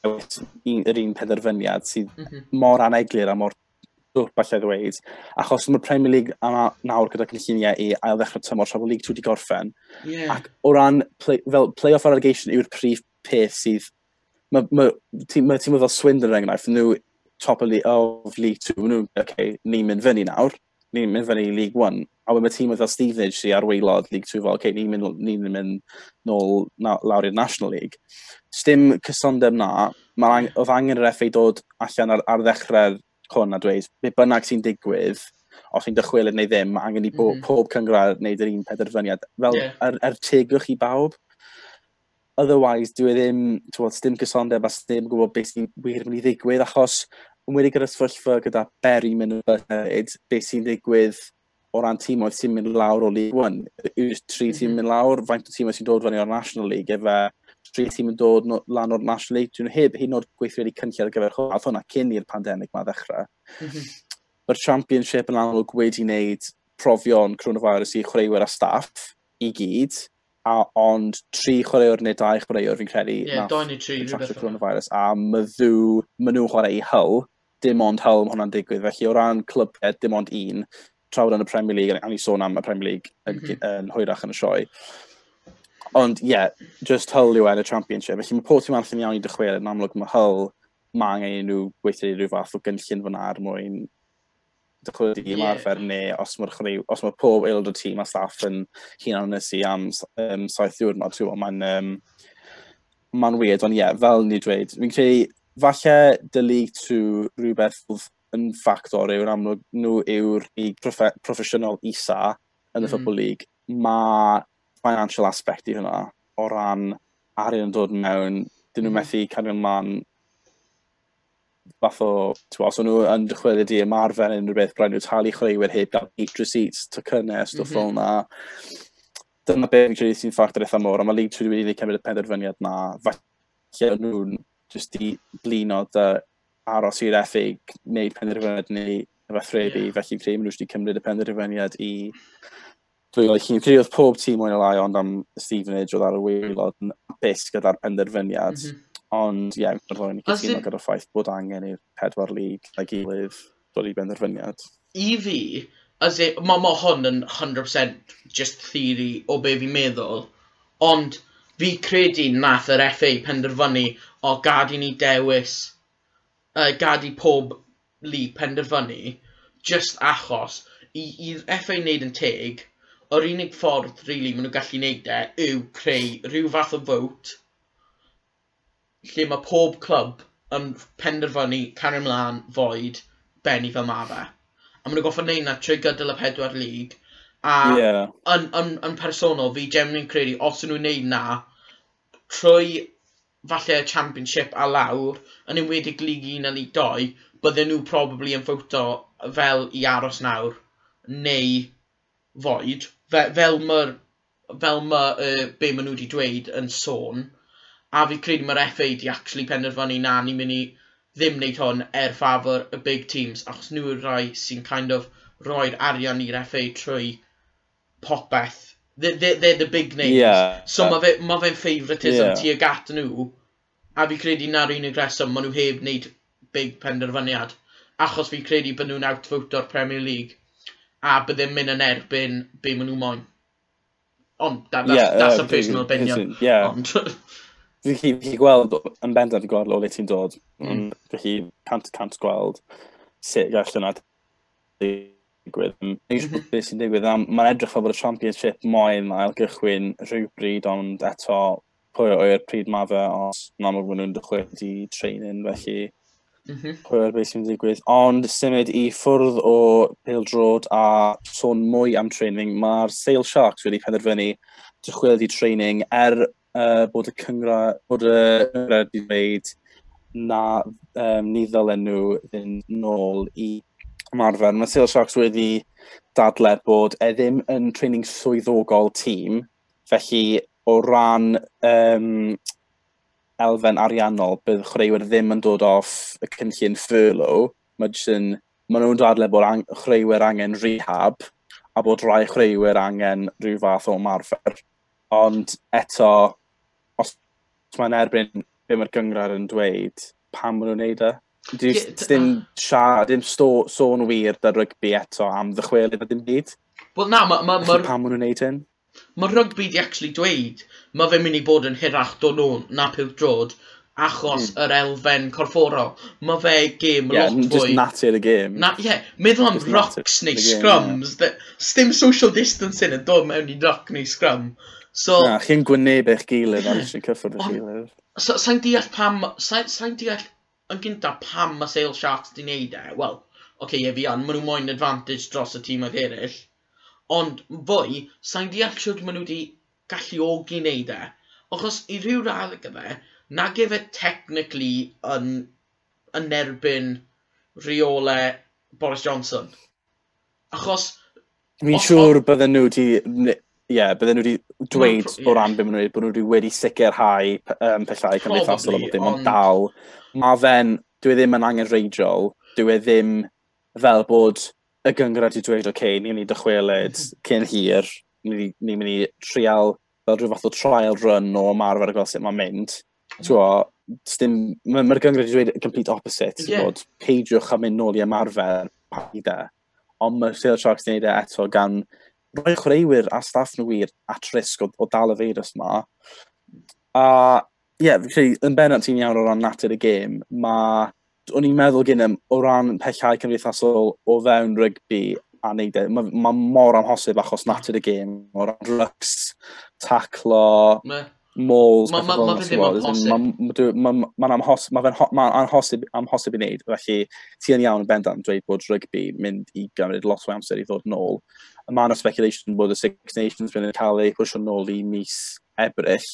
A: yr un penderfyniad sydd
B: mm -hmm.
A: mor aneglir a mor dwp falle ddweud, achos mae'r Premier League yma nawr gyda cynlluniau i ail ddechrau tymor tra bod League 2 wedi gorffen.
B: Yeah.
A: Ac o ran play, fel play-off relegation yw'r prif peth sydd... Mae ma, tîm ma, tîm fel Swindon yn er enghraifft, nhw top of, of League 2, nhw, okay, ni'n mynd fyny nawr, ni'n mynd fyny League 1. A mae tîm fel Stevenage sy'n ar weilod League 2 fel, okay, ni'n mynd, ni mynd nôl na, lawr i'r National League. Stym cysondeb na, mae oedd angen yr FA dod allan ar, ar ddechrau'r hwn a dweud, be bynnag sy'n digwydd, os chi'n dychwelyd neu ddim, mae angen i bo,
B: mm -hmm.
A: pob cyngor wneud yr un penderfyniad, fel
B: yeah.
A: er, er tegwch i bawb. Otherwise, dwi e ddim, ti'n sdim cysondeb a ddim gwybod beth sy'n wir mynd i ddigwydd, achos yn wedi gyda sefyllfa gyda Berry mynd yn byd, beth sy'n digwydd o ran tîm oedd sy'n mynd lawr o League One. Yw'r tri mm
B: -hmm.
A: tîm mynd lawr, faint o tîmoedd sy'n dod fyny o'r National League, efe tri tîm yn dod no, lan o'r National League. Dwi'n heb hyn o'r gweithredu cynllun ar gyfer hwnna, hwnna cyn i'r pandemig ma ddechrau.
B: Mm -hmm.
A: Mae'r championship yn amlwg wedi wneud profion coronavirus i chwaraewyr a staff i gyd, a ond tri chwaraewr neu dau chwaraewr fi'n credu
B: yeah, nath doi neu tri
A: coronavirus, a myddw, maen nhw'n chwarae i Hull, dim ond Hull mae hwnna'n digwydd, felly o ran clybed dim ond un, trawd yn y Premier League, a ni sôn am y Premier League yn,
B: mm -hmm.
A: yn hwyrach yn y sioe. Ond ie, yeah, just Hull yw yn y championship. Felly mae pob tîm arall yn iawn i dychwelyd, yn amlwg mae Hull mae angen nhw weithio rhyw fath o gynllun fyna ar er mwyn dychwelyd i
B: yeah.
A: arfer neu os mae'r chwarae, os mae pob aelod o tîm a staff yn hunan nes i am um, saith diwrnod, ti'n gwybod, mae'n um, mae'n weird, ond ie, yeah, fel ni dweud, fi'n credu falle dy League 2 rhywbeth yn ffactor yw'r amlwg nhw yw'r lig proffesiynol isa yn y
B: mm.
A: Football League. Mae financial aspect i hwnna, o ran arian yn dod mewn, dyn nhw
B: mm.
A: methu cario ymlaen fath o, ti'n os nhw yn dychwelyd di ymarfer unrhyw beth, rhaid nhw talu chreuwyr heb gael eight receipts, tocynnau, stwff
B: mm
A: fel yna. Dyna beth fi'n credu sy'n ffactor eitha mor, a mae League 2 wedi cymryd y penderfyniad na, falle nhw'n jyst i blino dy aros i'r FA wneud penderfyniad neu
B: yfathrebu,
A: yeah. felly fi'n credu maen nhw wedi cymryd y penderfyniad i But like, chi'n credu oedd pob tîm o'n o lai ond am Stevenage oedd ar y weilod yn bus gyda'r penderfyniad.
B: Mm -hmm.
A: Ond, ie, yeah, roedd
B: ni'n
A: cytuno gyda'r ffaith bod angen i'r pedwar lig a gilydd dod i benderfyniad.
B: I fi, as i, mae ma hwn yn 100% just theory o be fi'n meddwl, ond fi credu nath yr FA penderfynu o gad i ni dewis, uh, gad i pob lig penderfynu, just achos, i'r FA wneud yn teg, yr unig ffordd, really, maen nhw'n gallu neud e, yw creu rhyw fath o fwt lle mae pob clwb yn penderfynu cario ymlaen foed benni fel mae fe. A maen nhw'n goffa neud na trwy gydol y pedwar lig. A yeah. yn, yn, yn personol, fi Gemini'n credu, os nhw'n neud na, trwy falle y championship a lawr, yn enwedig Lig 1 a Lig 2, bydden nhw probably yn ffwto fel i aros nawr, neu foed, fe, fel mae'r fel mae uh, be maen nhw wedi dweud yn sôn, a fi credu mae'r FA wedi actually penderfynu na ni'n mynd i ddim wneud hwn er ffafr y big teams, achos nhw yw'r rhai sy'n kind of roi'r arian i'r FA trwy popeth. They're, they're, they're the big names.
A: Yeah.
B: So mae fe'n ma fe favouritism yeah. tuag at nhw, a fi credu na'r unig reswm maen nhw heb wneud big penderfyniad, achos fi credu bod nhw'n outfoot o'r Premier League a byddai'n mynd yn erbyn be maen nhw moyn. Ond, that, that's,
A: yeah,
B: that's
A: uh,
B: a personal opinion.
A: Yeah.
B: Ond...
A: Dwi'n chi, chi gweld yn bendant gweld o le ti'n dod.
B: Mm.
A: Dwi'n chi cant cant gweld sut gall yna digwydd. Dwi'n
B: siŵr
A: beth sy'n digwydd. Mae'n edrych fel bod y championship moyn ail gychwyn rhywbryd, ond eto pwy o'r pryd mae fe os na mae nhw'n dychwyd i training, felly
B: Mhm.
A: Pwy'r beth sy'n digwydd. Ond symud i ffwrdd o peildrod a sôn mwy am training, mae'r Sail Sharks wedi penderfynu dychwelyd i training er uh, bod y cyngra, bod y cyngra wedi dweud na um, ni ddylen nhw fynd nôl i ymarfer. Mae Sail Sharks wedi dadle bod e ddim yn training swyddogol tîm, felly o ran um, elfen ariannol bydd chreuwyr ddim yn dod off y cynllun furlough, mae jyst yn, maen nhw'n dadle bod ang, chreuwyr angen rehab a bod rai chreuwyr angen rhyw fath o marfer. Ond eto, os mae'n erbyn be mae'r gyngor yn dweud, pam maen nhw'n neud e? Dim siarad, dim sôn wir da rygbi eto am ddychwelyd a dim byd.
B: Wel na, mae'r... Ma, ma,
A: ma, pam maen nhw'n neud hyn?
B: Mae rygbi di actually dweud, mae fe'n mynd i bod yn hirach do nhw na pildrod, achos mm. yr elfen corfforol. Mae fe gêm
A: yeah,
B: lot fwy...
A: Just natur y gêm.
B: Na, ie, yeah, meddwl am
A: just
B: rocks neu scrums. Yeah. Dim social distancing yn dod mewn i rock neu scrum. So,
A: na, chi'n gwyneb eich gilydd ar eisiau cyffwrdd eich gilydd.
B: So, sa'n deall pam... Sa'n sa deall yn gyntaf pam mae Sale Sharks di wneud e? Wel, oce, okay, ie fi an, maen nhw moyn advantage dros y tîm oedd eraill. Ond fwy, sa'n deall sut maen nhw wedi galluogi wneud e. Achos i ryw radd gyda nag efe technically yn, yn erbyn rheolau Boris Johnson. Achos...
A: Fi'n siŵr bydden nhw wedi... Ie, yeah, bydden nhw wedi dweud o ran beth maen nhw wedi, bod nhw wedi wedi sicrhau um, pellau cymdeithasol
B: o
A: bod dim ond dal. Mae fe'n, dwi e ddim yn angen angenreidiol, dwi e ddim fel bod y gyngor wedi dweud, oce, okay, ni'n mynd i dychwelyd
B: mhm.
A: cyn hir, ni'n ni mynd i trial fel rhyw fath o trial run o ymarfer a gweld sut mae'n mynd. Mae'r ma, ma gyngor wedi dweud y complete opposite, yeah. bod peidiwch a mynd nôl i ymarfer paida, ond mae'r Sale Sharks wneud e eto gan rhoi chwaraewyr a staff nhw wir at risg o, o dal y feirws yma. A ie, yeah, yn bennod ti'n iawn o ran natur y gêm, mae o'n i'n meddwl gynnym o ran pellhau cymdeithasol o fewn rygbi a neud e. Mae ma mor amhosib achos natur y gêm, o ran drugs, taclo, moles,
B: ma, ma, ma,
A: ma, ma, amhosib, amhosib i wneud, felly ti yn iawn yn bendant dweud bod rygbi mynd i gymryd lot o amser i ddod nôl. Y Mae yna speculation bod y Six Nations yn cael ei pwysio nôl i mis Ebrill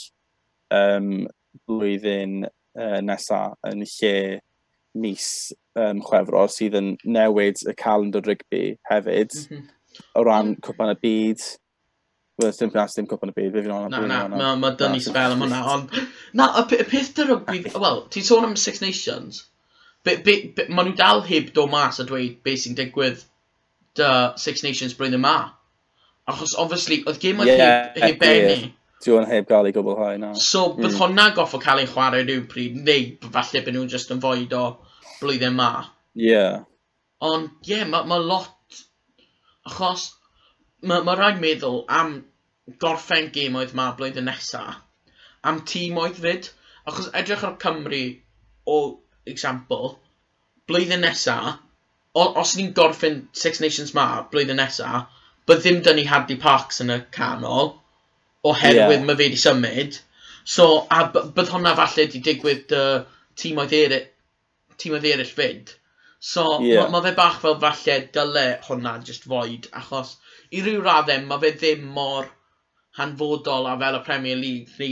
A: um, blwyddyn uh, nesaf yn lle mis um, chwefro sydd yn newid y calendar rygbi hefyd
B: mm -hmm.
A: o ran cwpan y byd. Wel, dim plas dim cwpan y byd, fe fi'n o'n
B: Na, na, ma, dynnu
A: dyn
B: spel am hwnna, ond... Na, y, y peth dy rygbi... Wel, ti'n sôn am Six Nations. Be, be, be, ma nhw dal heb do mas a dweud beth sy'n digwydd dy Six Nations blwyddyn yma. Achos, obviously, oedd game oedd
A: yeah,
B: heb, heb
A: yeah.
B: benni.
A: Dyw hwn heb gael ei gwblhau, na.
B: So, bydd
A: mm.
B: hwnna goff o cael ei chwarae rhyw pryd, neu falle bod nhw'n just yn foed o blwyddyn ma.
A: Ie. Yeah.
B: Ond, ie, yeah, mae ma lot... Achos, mae ma rhaid meddwl am gorffen gym oedd ma blwyddyn nesa, am tîm oedd fyd. Achos edrych ar Cymru, o example, blwyddyn nesa, os ni'n gorffen Six Nations ma blwyddyn nesa, bydd ddim dyn ni Hadley Parks yn y canol, oherwydd yeah. mae fe wedi symud. So, a bydd hwnna falle wedi digwydd uh, tîmoedd eraill, tîmoedd eraill fyd. So, yeah. mae ma fe bach fel falle dyle hwnna just foed, achos i ryw raddau mae fe ddim mor hanfodol a fel y Premier League, le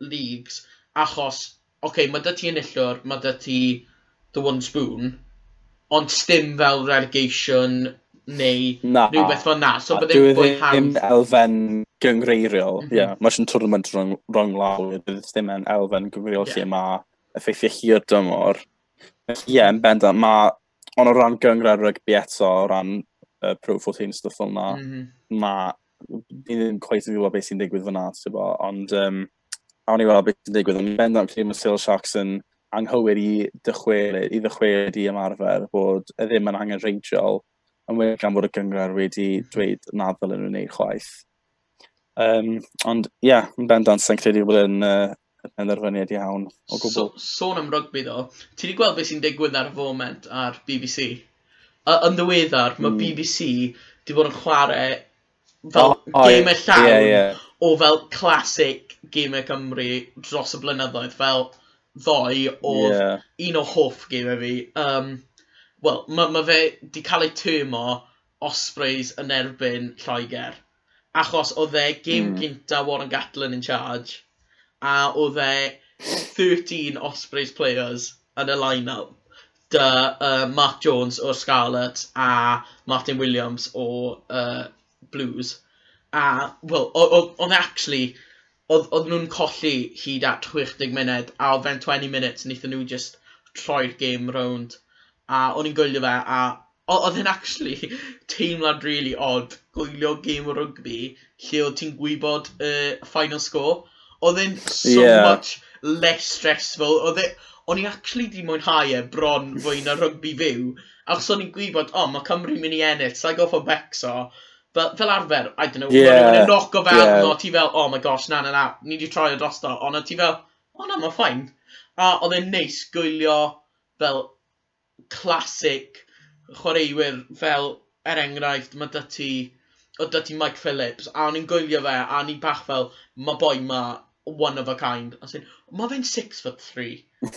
B: Leagues, achos, oce, okay, mae dy ti enillwr, mae dy ti the one spoon, ond stim fel relegation neu
A: na,
B: rhywbeth fel na. So bydde'n fwy hawdd.
A: Dwi'n elfen gyngreiriol, mhm. ie.
B: Mm -hmm.
A: yeah, mae sy'n tournament rhwng, rhwng lawr, bydd ddim yn elfen gyngreiriol
B: yeah.
A: lle mae effeithio hir dymor. Ie, yeah, yn bendant, mae, ond o ran gyngred rygbi eto, o ran uh, Pro 14 stuff fel yna,
B: mm -hmm.
A: mae, ni ddim gweith yn gwybod beth sy'n digwydd fyna, bo, ond um, awn i weld beth sy'n digwydd, ond bendant, lle mae Sil Sharks yn anghywir i dychwelyd, i ddychwelyd i ymarfer bod y ddim yn angen reidiol yn wedi gan fod y gyngor wedi dweud na ddylen nhw'n gwneud chwaith. Um, ond ie, yeah, yn bendant sy'n credu bod yn uh, penderfyniad iawn o gwbl.
B: So, sôn am rygbi ddo, ti wedi gweld beth sy'n digwydd ar y foment ar BBC? A, yn ddiweddar,
A: mm.
B: mae BBC wedi bod yn chwarae fel
A: oh, oh,
B: gemau llawn
A: yeah, yeah.
B: o fel classic gemau Cymru dros y blynyddoedd fel ddoi oedd
A: yeah.
B: un o hoff gemau fi. Um, Wel, mae ma fe wedi cael ei tyrmo Ospreys yn erbyn Lloegr. Achos oedd e gêm
A: mm.
B: gynta Warren Gatlin in charge. A oedd e 13 Ospreys players yn y line-up. Dy uh, Mark Jones o Scarlet a Martin Williams o uh, Blues. A, wel, oedd actually, oedd nhw'n colli hyd at 60 munud, a oedd fe'n 20 minutes, wnaethon nhw just troi'r game round. A o'n i'n gwylio fe, a Oedd hyn actually teimlad really odd gwylio game o rugby lle oedd ti'n gwybod y uh, final score. Oedd hyn so
A: yeah.
B: much less stressful. Oedd it... O'n i actually di mwynhau e bron fwy na rugby fyw. Achos o'n i'n gwybod, o, oh, mae Cymru'n mynd i ennill, sa'i goffo becso. Fel, fel arfer, I don't know, yeah. o'n i'n knock o fel,
A: yeah.
B: no, ti fel, oh my gosh, na, na, na, ni di troi o drosto. Ond ti fel, o oh, na, mae'n ffain. A oedd e'n neis gwylio fel classic chwaraewyr fel, er enghraifft, mae dy ti, o dy ti Mike Phillips, a o'n i'n gwylio fe, a o'n i'n bach fel, mae boi ma one of a kind. A sy'n, mae fe'n six foot three.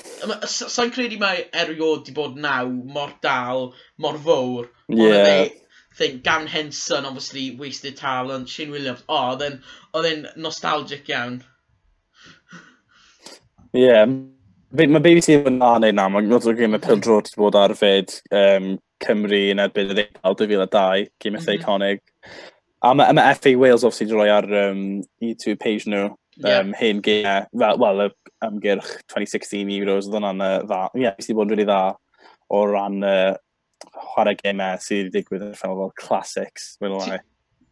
B: Sa'n credu mae eriod di bod naw, mor dal, mor fawr. Yeah. E, Think, Gavin Henson, obviously, wasted talent, Shane Williams, o, oh, then, oedd e'n nostalgic iawn.
A: Ie, yeah. mae BBC yn na neu na, mae'n gwybod gym y pildro wedi bod ar fyd um, Cymru yn erbyn y ddegawd 2002, gym eitha
B: mm
A: -hmm. iconig. A mae mhm. ma FA Wales obviously wedi rhoi ar um, YouTube page nhw
B: yeah.
A: um, hen geiriau, fel, wel, y ymgyrch 2016 Euros, oedd hwnna'n dda. Ie, yeah, wedi bod yn really dda o ran uh, chwarae gymau sydd wedi digwydd yn ffilm fel classics,
B: mae'n
A: lai.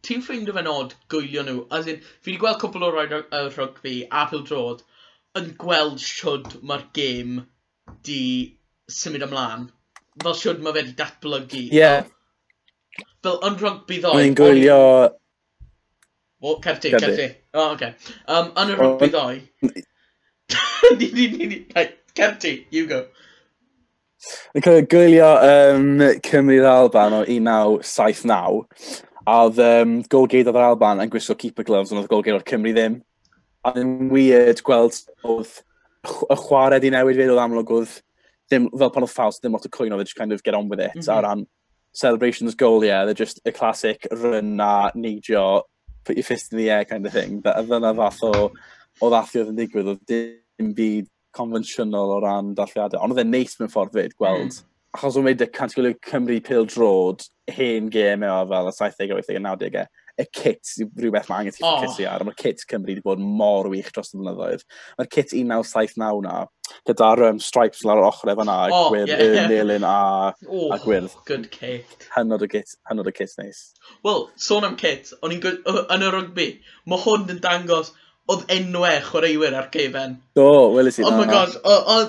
B: Ti'n ffeindio fe'n od gwylio nhw? As in, fi wedi gweld cwpl o roi uh, rygbi a pildrod yn gweld siwd mae'r gêm di symud ymlaen fel siwr mae wedi datblygu.
A: Ie. Yeah.
B: Fel yn rygbi ddoe...
A: Mae'n gwylio...
B: O, certi,
A: certi.
B: O, oce. Um, yn y rygbi ddoe... Ni, ni, ni, ni. Cerdi, you go.
A: Yn cael gwylio um, Cymru'r Alban o 1979, a oedd um, golgeid o'r Alban yn gwisgo keeper gloves, ond oedd golgeid o'r Cymru ddim. A ddim weird gweld oedd y chwarae di newid fe oedd amlwg oedd ddim, fel pan oedd Faust, ddim lot o cwyno, they just kind of get on with it. Mm -hmm. A mhm. ran celebrations goal, yeah, they're just a classic run a neidio, put your fist in the air kind of thing. But dyna fath o, o ddathio oedd yn digwydd, oedd dim byd confensiynol o ran darlliadau. Ond oedd e'n neis mewn ffordd fyd gweld. Mm. Achos o'n meid y cantigolio Cymru pil drod, hen gêm e o fel y 70au, 80au, 90au y kit, rhywbeth mae angen ti'n oh. cysi ar, mae'r kit Cymru wedi bod mor wych dros y blynyddoedd. Mae'r kit 1979 na, gyda'r um, stripes lawr yr ochr efo na, oh, gwyrdd, yeah, yeah. melin a, oh, a gwyrdd.
B: Good kit.
A: Hynod o kit, hynod o kit neis.
B: Wel, sôn am kit, o'n i'n yn y rugby, mae hwn yn dangos oedd enwau e chwaraewyr ar gefen.
A: Do, oh, welis i
B: na. Oh my god,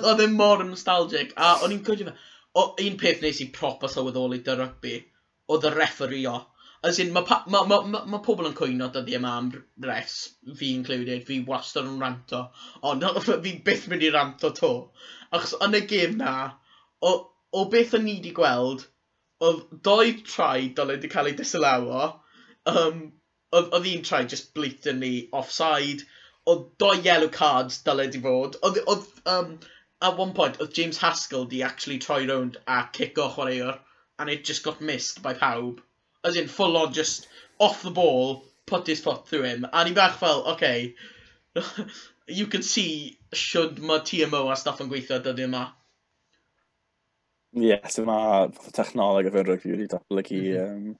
B: oedd e'n mor nostalgic, a o'n i'n gwybod un peth nes i prop o sylweddoli dy rugby, oedd y referee o. As in, mae ma, ma, ma, ma, pobl yn cwyno dyddi yma e am refs, fi included, fi wastad yn ranto, ond fi byth mynd i ranto to. Achos yn y gêm na, o, o beth o'n ni wedi gweld, oedd doi trai dylai wedi cael ei disilawo, um, oedd un trai just blatantly offside, oedd doi yellow cards dylai wedi fod, oedd, oedd, um, at one point, oedd James Haskell di actually troi round a cico chwaraewr, and it just got missed by pawb as in full on just off the ball, put his foot through him. A ni bach fel, okay, you can see should mae TMO a stuff yn gweithio dydyn yma.
A: Ie, yes, so mae technoleg y fe rygbi wedi datblygu mm -hmm. um,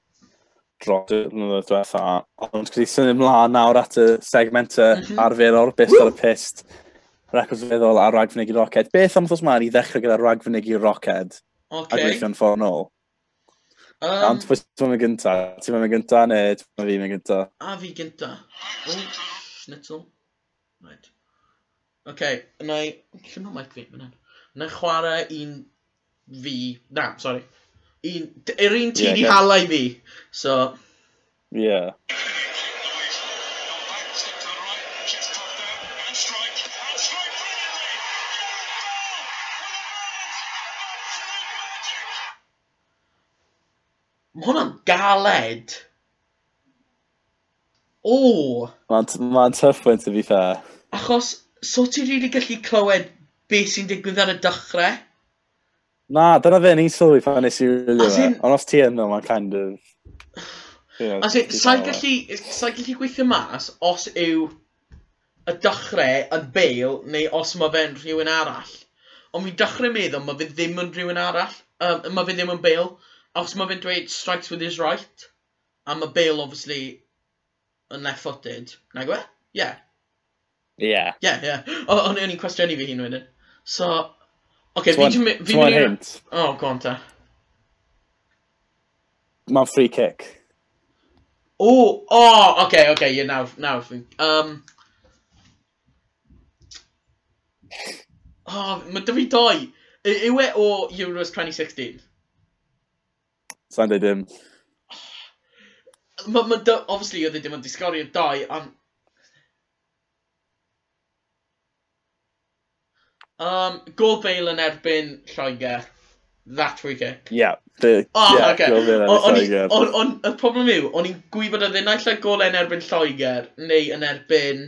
A: dros y blynyddoedd diwetha. Ond gyda'i syni ymlaen nawr at y segmentau mm -hmm. arferol, bus ar y pist, records feddwl a ragfynig i roced. Beth am wrthos ma'n i ddechrau gyda ragfynig i roced? Okay. A gweithio'n ffordd nôl? Um, Ond pwy ti'n mynd gynta? Ti'n mynd gynta neu ti'n mynd fi mynd gynta?
B: A fi gynta. O, schnitzel. Right. Oce, okay, yna i... Llyn o mic fi, yna. hyn. I chwarae un fi... Na, sorry. Un... Yr un ti yeah, di hala i fi. So...
A: Yeah.
B: Mae hwnna'n galed. O!
A: Mae'n ma tough point to be fair.
B: Achos, so ti'n rili really gallu clywed beth sy'n digwydd ar y dychrau?
A: Na, dyna fe ni'n sylwi pan nes i rili fe. Ond os ti yno, mae'n kind of...
B: Yeah, As in, sa'n gallu, sa gallu gweithio mas os yw y dychrau yn bail neu os mae fe'n rhywun arall. Ond mi'n dechrau meddwl mae fe ddim yn rhywun arall. Um, mae fe ddim yn bail. Os mae fe'n dweud strikes with his right, a mae Bale obviously yn left-footed, na gwe? Yeah.
A: Yeah.
B: Yeah, yeah. O'n i'n cwestiynu fi hun wedyn. So, okay. Fi hint. Oh, go on ta.
A: Mae'n free kick.
B: Oh, oh, okay, okay, yeah, now, now, um, oh, mae dy fi doi. Yw e o Euros 2016?
A: Sa'n dweud dim.
B: Ma, ma, da, obviously, oedd e ddim yn disgorio dau, ond... Um, Gol Bale yn erbyn Lloegr. That free kick.
A: Yeah. The,
B: oh, yeah, okay. Ond y problem yw, o'n i'n gwybod oedd e naill gol yn erbyn Lloegr, neu yn erbyn...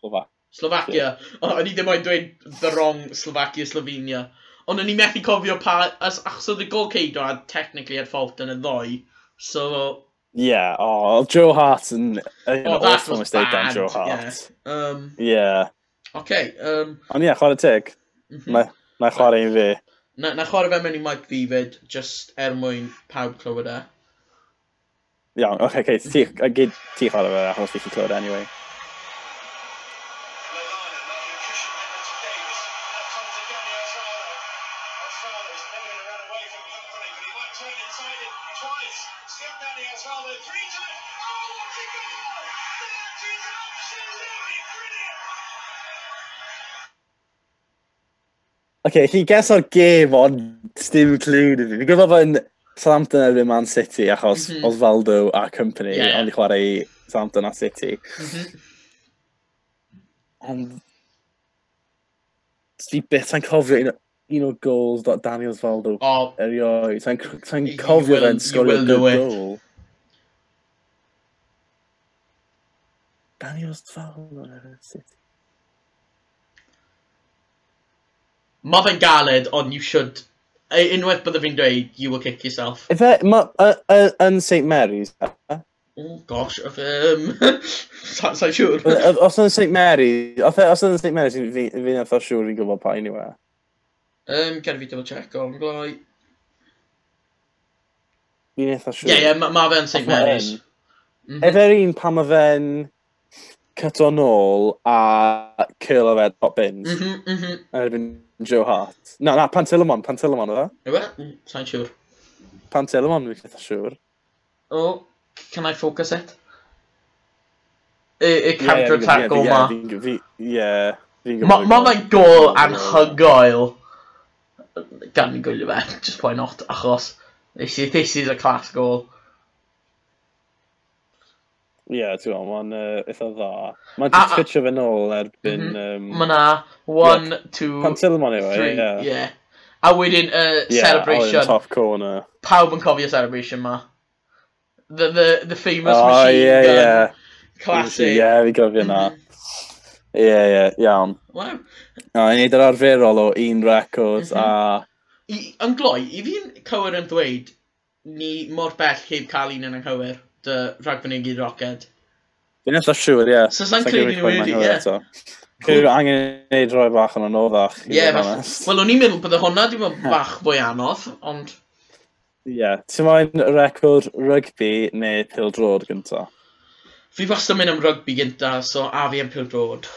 A: Slovakia.
B: Slovakia. Yeah. O'n i ddim oed dweud the wrong Slovakia, Slovenia. Ond o'n i methu cofio pa... As, achos oedd y gol ceido a technically had fault yn y ddoi. So...
A: Yeah, oh, Joe Hart yn... Oh, that was mistake bad. Joe Hart.
B: Yeah. Um,
A: yeah.
B: Okay, um,
A: Ond ie, yeah, chwarae tig. Mm -hmm. Na, ma chwarae un fi.
B: Na, na chwarae fe mewn i mic fi fyd, just er mwyn pawb clywed e.
A: Iawn, oce, okay, okay, ti, ti chwarae fe, achos fi chi clywed e anyway. okay, chi ges o'r gêm ond dim clwn i fi. Fi'n gwybod bod yn Southampton erbyn Man City achos mm -hmm. Osvaldo a company, yeah. ond i chwarae i Southampton a City. Mm -hmm. Ond... Sdi beth sa'n cofio un, un o'r goals dot Daniel Osvaldo
B: oh.
A: erioed. Sa'n sa cofio fe'n sgorio good goal. Daniel Osvaldo erbyn City.
B: Mae fe'n galed, ond you should... E, unwaith bydde fi'n dweud, you will kick yourself.
A: Ife, ma, uh, uh, yn St Mary's, uh?
B: Oh, gosh, of um, Sa'n sa siŵr.
A: Os yn St Mary, os e, yn St Mary, fi'n eitha siŵr i gwybod pa anyway. E.
B: Um, Cer fi double check o'n gloi.
A: Fi'n eitha siŵr.
B: Ie, yeah, ie, yeah, mae mhm. ma fe'n St Mary's.
A: Mm
B: -hmm.
A: Efer un pan mae fe'n cut cyto nôl a curl o fe top bins.
B: Mhm, mhm.
A: Erbyn Joe Hart. Na, na, Pantilimon, Pantilimon o fe.
B: Yw e? Mm, sa'n siŵr.
A: Pantilimon, fi'n eitha siŵr.
B: O, oh, can I focus it? Y counter attack o ma.
A: Ie, fi'n gwybod.
B: Mae fe'n gol anhygoel gan i gwylio fe, just why not, achos this is, this is a class goal.
A: Ie, ti'n gwybod, mae'n uh, eitha dda. Mae'n just twitio fe nôl erbyn...
B: Mm
A: um,
B: mae na, one, two,
A: two, Pantilmon anyway, e,
B: three,
A: yeah.
B: yeah. A wedyn, uh,
A: yeah,
B: celebration.
A: Yeah, top corner.
B: Pawb yn cofio celebration ma. The, the, the famous
A: oh,
B: machine
A: yeah,
B: gun.
A: Yeah.
B: Classic.
A: Yeah, fi gofio na. Ie, ie, iawn.
B: Wow.
A: No, i neud yr arferol o un record
B: mm
A: a...
B: I, yn gloi, i fi'n cywir yn dweud, ni mor bell heb cael un yn anghywir dy rhagfynegu roced.
A: Fi'n eitha siŵr, ie.
B: So sa'n credu ni wedi, ie.
A: Cwyr angen gwneud rhoi bach yn anoddach.
B: Ie, yeah, wel o'n i'n meddwl bod hwnna di bod bach fwy anodd, ond...
A: Ie, yeah. ti'n moyn record rygbi neu pil drod gynta?
B: Fi wastad mynd am rygbi gynta, so a fi am pil pildrod.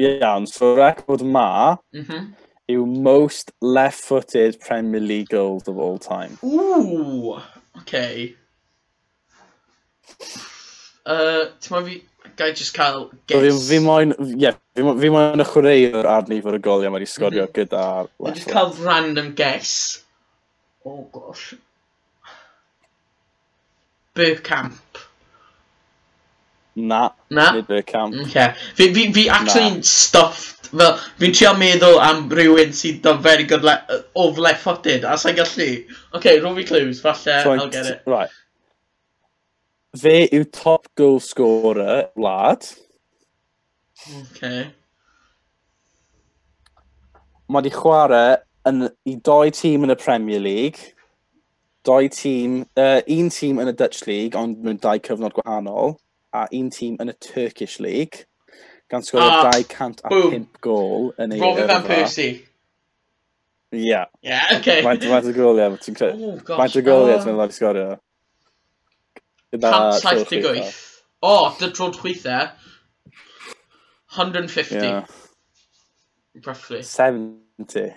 A: Iawn, so record ma
B: mm -hmm.
A: yw most left-footed Premier League goals of all time.
B: Ooh, okay. Uh, Ti'n ma fi, gai just cael
A: guess. Fi, fi moyn, ie, yeah, fi, fi moyn y chwaraewr ar nifer y goliau mae wedi sgorio
B: mm
A: -hmm.
B: gyda'r... Dwi'n
A: just
B: cael random guess. Oh gosh. Burkamp.
A: Na.
B: Na?
A: Nid Burkamp.
B: Okay. Fi, fi, fi actually'n stuffed. Fel, fi'n trio meddwl am rhywun sydd da very good le Of left footed, a sa'n gallu. Okay, roll fi clues, falle, I'll get it.
A: Right. Fe yw top goal scorer wlad.
B: Okay.
A: Mae wedi chwarae yn, i doi tîm yn y Premier League. Doi tîm, uh, un tîm yn y Dutch League, ond mewn dau cyfnod gwahanol, a un tîm yn y Turkish League, gan sgorio
B: ah,
A: 205 gol yn ei
B: Robin Van Persie.
A: Ie.
B: Yeah. Ie,
A: yeah, oce. goliau, Faint o gol, ie.
B: Oh,
A: faint o gol,
B: ie, ah.
A: ti'n lawr i sgorio.
B: 178. O, dy trod chwythau. 150.
A: Yeah.
B: Roughly.
A: 70.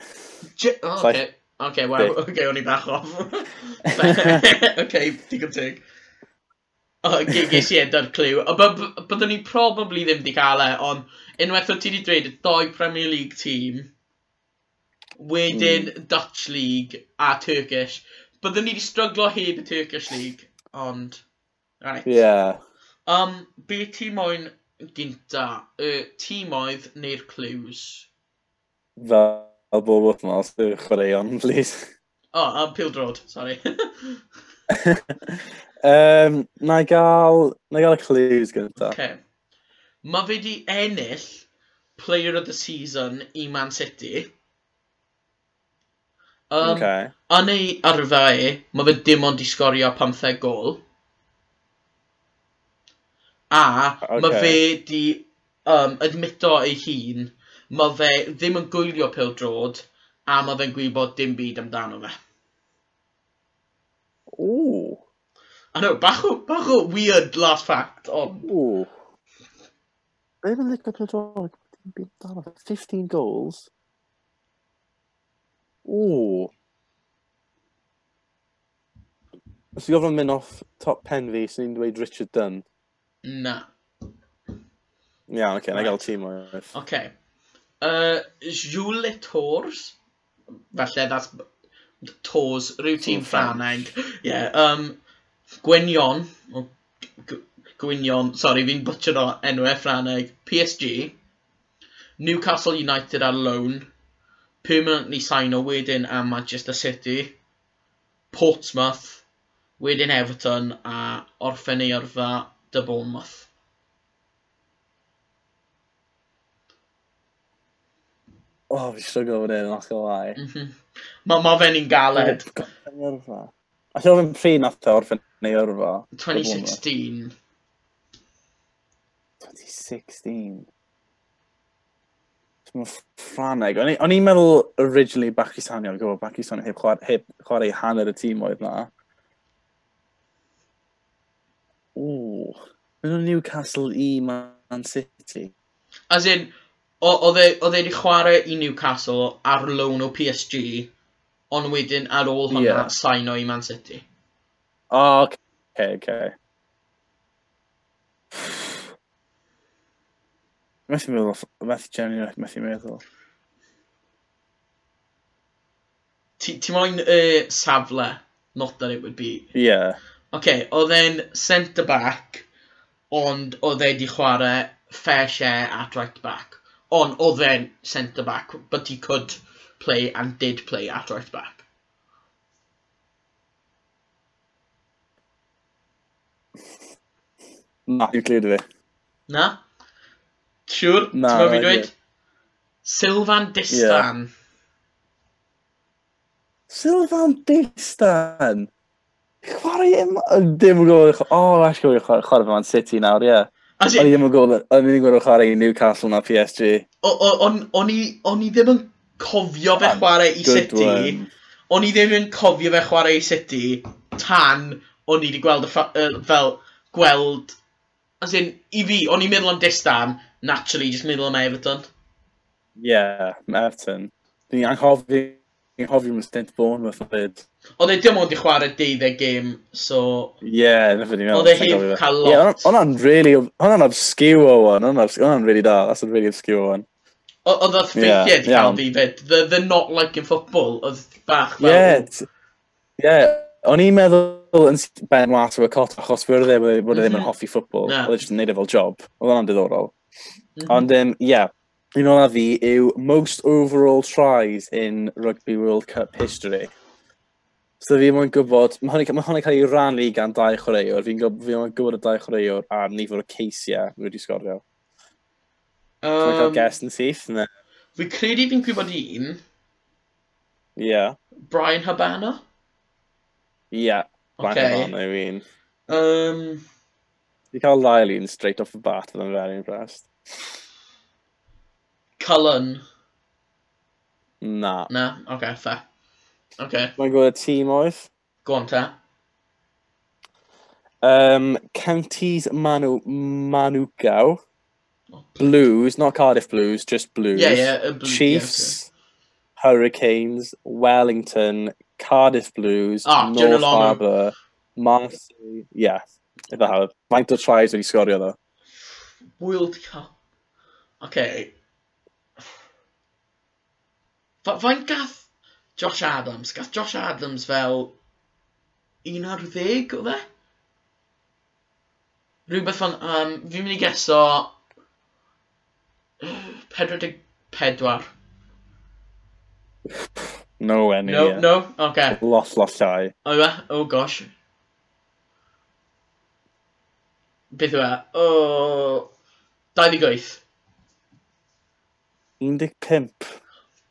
B: J oh, okay. Okay, wow. Okay, o'n i bach off. okay, digon teg. Oh, ges i edrych cliw. Byddwn ni probably ddim di cael e, ond unwaith o ti di dweud y doi Premier League team, wedyn mm. Dutch League a Turkish, byddwn ni di stryglo heb y Turkish League, ond... Right.
A: Yeah.
B: Um, be ti moyn gynta? Y tîm oedd neu'r clues?
A: Fel bob wythnos, y chwaraeon, please.
B: O, oh, a pildrod, sorry.
A: um, na i gael, na i gael y clues gynta.
B: Okay. Mae fe di ennill Player of the Season i Man City. Um,
A: okay.
B: A neu arfer e, mae fe dim ond i sgorio 15 gol. A okay.
A: mae
B: fe di um, admito ei hun, mae fe ddim yn gwylio pildrod, a mae fe'n gwybod dim byd amdano fe.
A: Ooh.
B: I know, bach o, bach o weird last fact, ond...
A: Ooh. Be yn licio pildrod, dim 15 goals. Ooh. Os i gofyn mynd off top pen fi, sy'n so dweud Richard Dunn.
B: Na.
A: Iawn, oce, na gael tîm oedd.
B: Oce. Jules Le Tours. Falle, that's Tours, rhyw tîm Ffraneg. Ie. Um, Gwynion. Gwynion, sorry, fi'n butcher o enwau Ffraneg. PSG. Newcastle United ar loan. Permanently sign o wedyn am Manchester City. Portsmouth. Wedyn Everton a orffen ei orfa dy Bournemouth.
A: Oh, fi strygol fod e'n not gonna lie.
B: Mm -hmm. Mae ma fe'n un galed.
A: A lle oedd yn pryd nath e orffen neu yrfa?
B: 2016.
A: 2016. Mae'n ffraneg. O'n i'n meddwl originally Bacchus Hanio, gwybod, Bacchus Hanio heb chwarae hanner y tîm oedd na. Mae'n Newcastle i Man City.
B: As in, oedd e wedi e chwarae i Newcastle ar loan o PSG, ond wedyn ar ôl hwnna yeah. sain o i Man City.
A: O, oh, okay, okay. Methu meddwl, methu genuine, methu meddwl.
B: Ti moyn y safle, not that it would be.
A: Yeah.
B: Okay, oedd e'n centre-back, ond oedd e wedi chwarae fair share at right back. Ond oedd e'n centre back, but he could play and did play at right back.
A: Na, dwi'n glir fi.
B: Na? Siwr? Na, Ti'n fi dweud? Sylvan Distan. Yeah.
A: Sylvan Distan? Chwarae im... Dim yn gwybod... O, oh, actually, chwarae fe Man City nawr, ie. O'n i ddim yn gwybod... O'n i ddim yn gwybod chwarae i Newcastle na PSG.
B: O'n i ddim yn cofio fe chwarae i City. O'n i ddim yn cofio fe chwarae i City tan o'n i wedi gweld y fel gweld... As in, i fi, o'n i'n meddwl am Distan, naturally, just meddwl am Everton.
A: Yeah, Everton. Dwi'n anghofio, Dwi'n anghofio am stint Bournemouth fyd.
B: Oedd e dim ond i chwarae deuddeg gêm, so...
A: Ie, yeah, na fyddwn i'n meddwl.
B: Oedd e heb cael lot.
A: Ie, hwnna'n really... Hwnna'n obscure one. Hwnna'n really da. That's a really obscure one.
B: Oedd oedd ffeithiau di cael fi fyd. The, the not like in football. Oedd bach fel...
A: Ie. Ie. O'n i'n meddwl yn Ben was o'r cot achos fyrdd e bod e ddim yn mhm. hoffi ffwtbol. Oedd e jyst yn neud e fel job. Oedd hwnna'n diddorol. Mhm. Ond, ie, un o'na fi yw most overall tries in Rugby World Cup history. So fi mwyn gwybod, mae hwnna'n ma cael ei rannu gan dau chwaraewr, fi'n gwybod, fi gwybod y dau chwaraewr a nifer o ceisiau fi wedi sgorio. Um, so cael ges yn syth, ne?
B: Fi credu fi'n gwybod un. Ie.
A: Yeah.
B: Brian Habana?
A: Ie, yeah, Brian okay. Habana yw un.
B: Um,
A: Fi cael Lyle un straight off the bat, fydda'n very impressed.
B: Cullen?
A: Na.
B: Na, oce, okay, fair. Okay.
A: Mae'n gwybod y tîm oedd?
B: Go on, ta.
A: Um, Counties Manu Manukau. Oh. Blues, not Cardiff Blues, just Blues.
B: Yeah, yeah. Uh, blue,
A: Chiefs, yeah, okay. Hurricanes, Wellington, Cardiff Blues,
B: ah,
A: North Harbour, Marseille. Yeah, if I have. Faint o tries wedi the other.
B: World Cup. Okay. Faint gath Josh Adams. Gath Josh Adams fel 11 o fe? Rhywbeth fan... Um, fi'n mynd i geso... 44.
A: No any.
B: No, yeah. no, okay.
A: Lot, lot llai.
B: Oh, o fe? Oh gosh. Beth yw e? O... 28.
A: 15.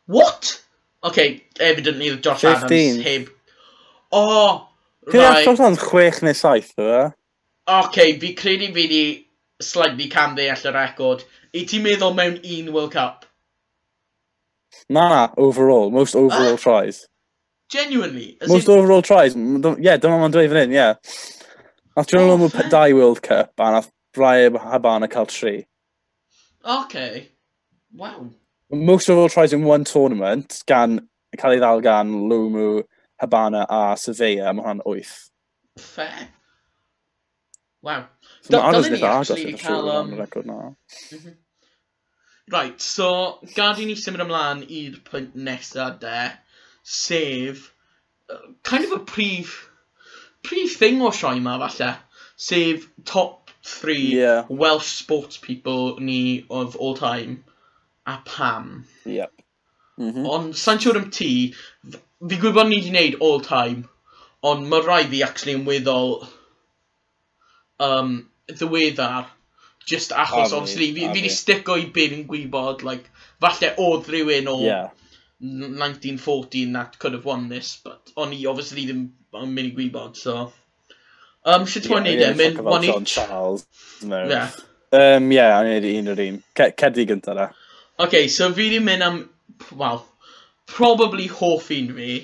B: What? okay, evidently oedd Josh 15. Adams heb... O! Oh,
A: right. Josh Adams 6 neu 7, dda?
B: Okay, fi credu fi di slightly cam ddeall y record. I ti'n meddwl mewn un World Cup?
A: Na, na, overall. Most overall ah. tries.
B: Genuinely?
A: Most in... overall tries. Yeah, dyma ma'n dweud fan hyn, yeah. Nath John oh, Lomo dau World Cup, a nath Brian Habana cael tri.
B: Okay. Wow
A: most of all tries in one tournament gan cael ei ddal gan Lumu, Habana a Surveyor, mae hwnna'n 8.
B: Fair. Wow.
A: So mae Anna's nid agos yn cael um... record na.
B: Mm -hmm. Right, so gad i ni symud ymlaen i'r pwynt nesaf de, sef uh, kind of a prif, prif thing o sioi yma falle, sef top three yeah. Welsh sports people ni of all time a pam.
A: Yep. Mm -hmm.
B: Ond sa'n siŵr am ti, fi gwybod ni wedi gwneud all time, ond mae rai fi actually yn weddol um, ddiweddar, just achos,
A: a
B: obviously, fi wedi stico i be fi'n gwybod, like, falle oedd rhywun o
A: yeah.
B: 1914 that could have won this, but o'n i obviously ddim yn mynd i gwybod, so... Um, sut ti'n neud e? Mynd, one each?
A: Charles, no.
B: Yeah.
A: Um, yeah, o'n i wedi un o'r un. Cedi gyntaf da
B: okay, so fi wedi mynd am, wel, probably hoff un fi,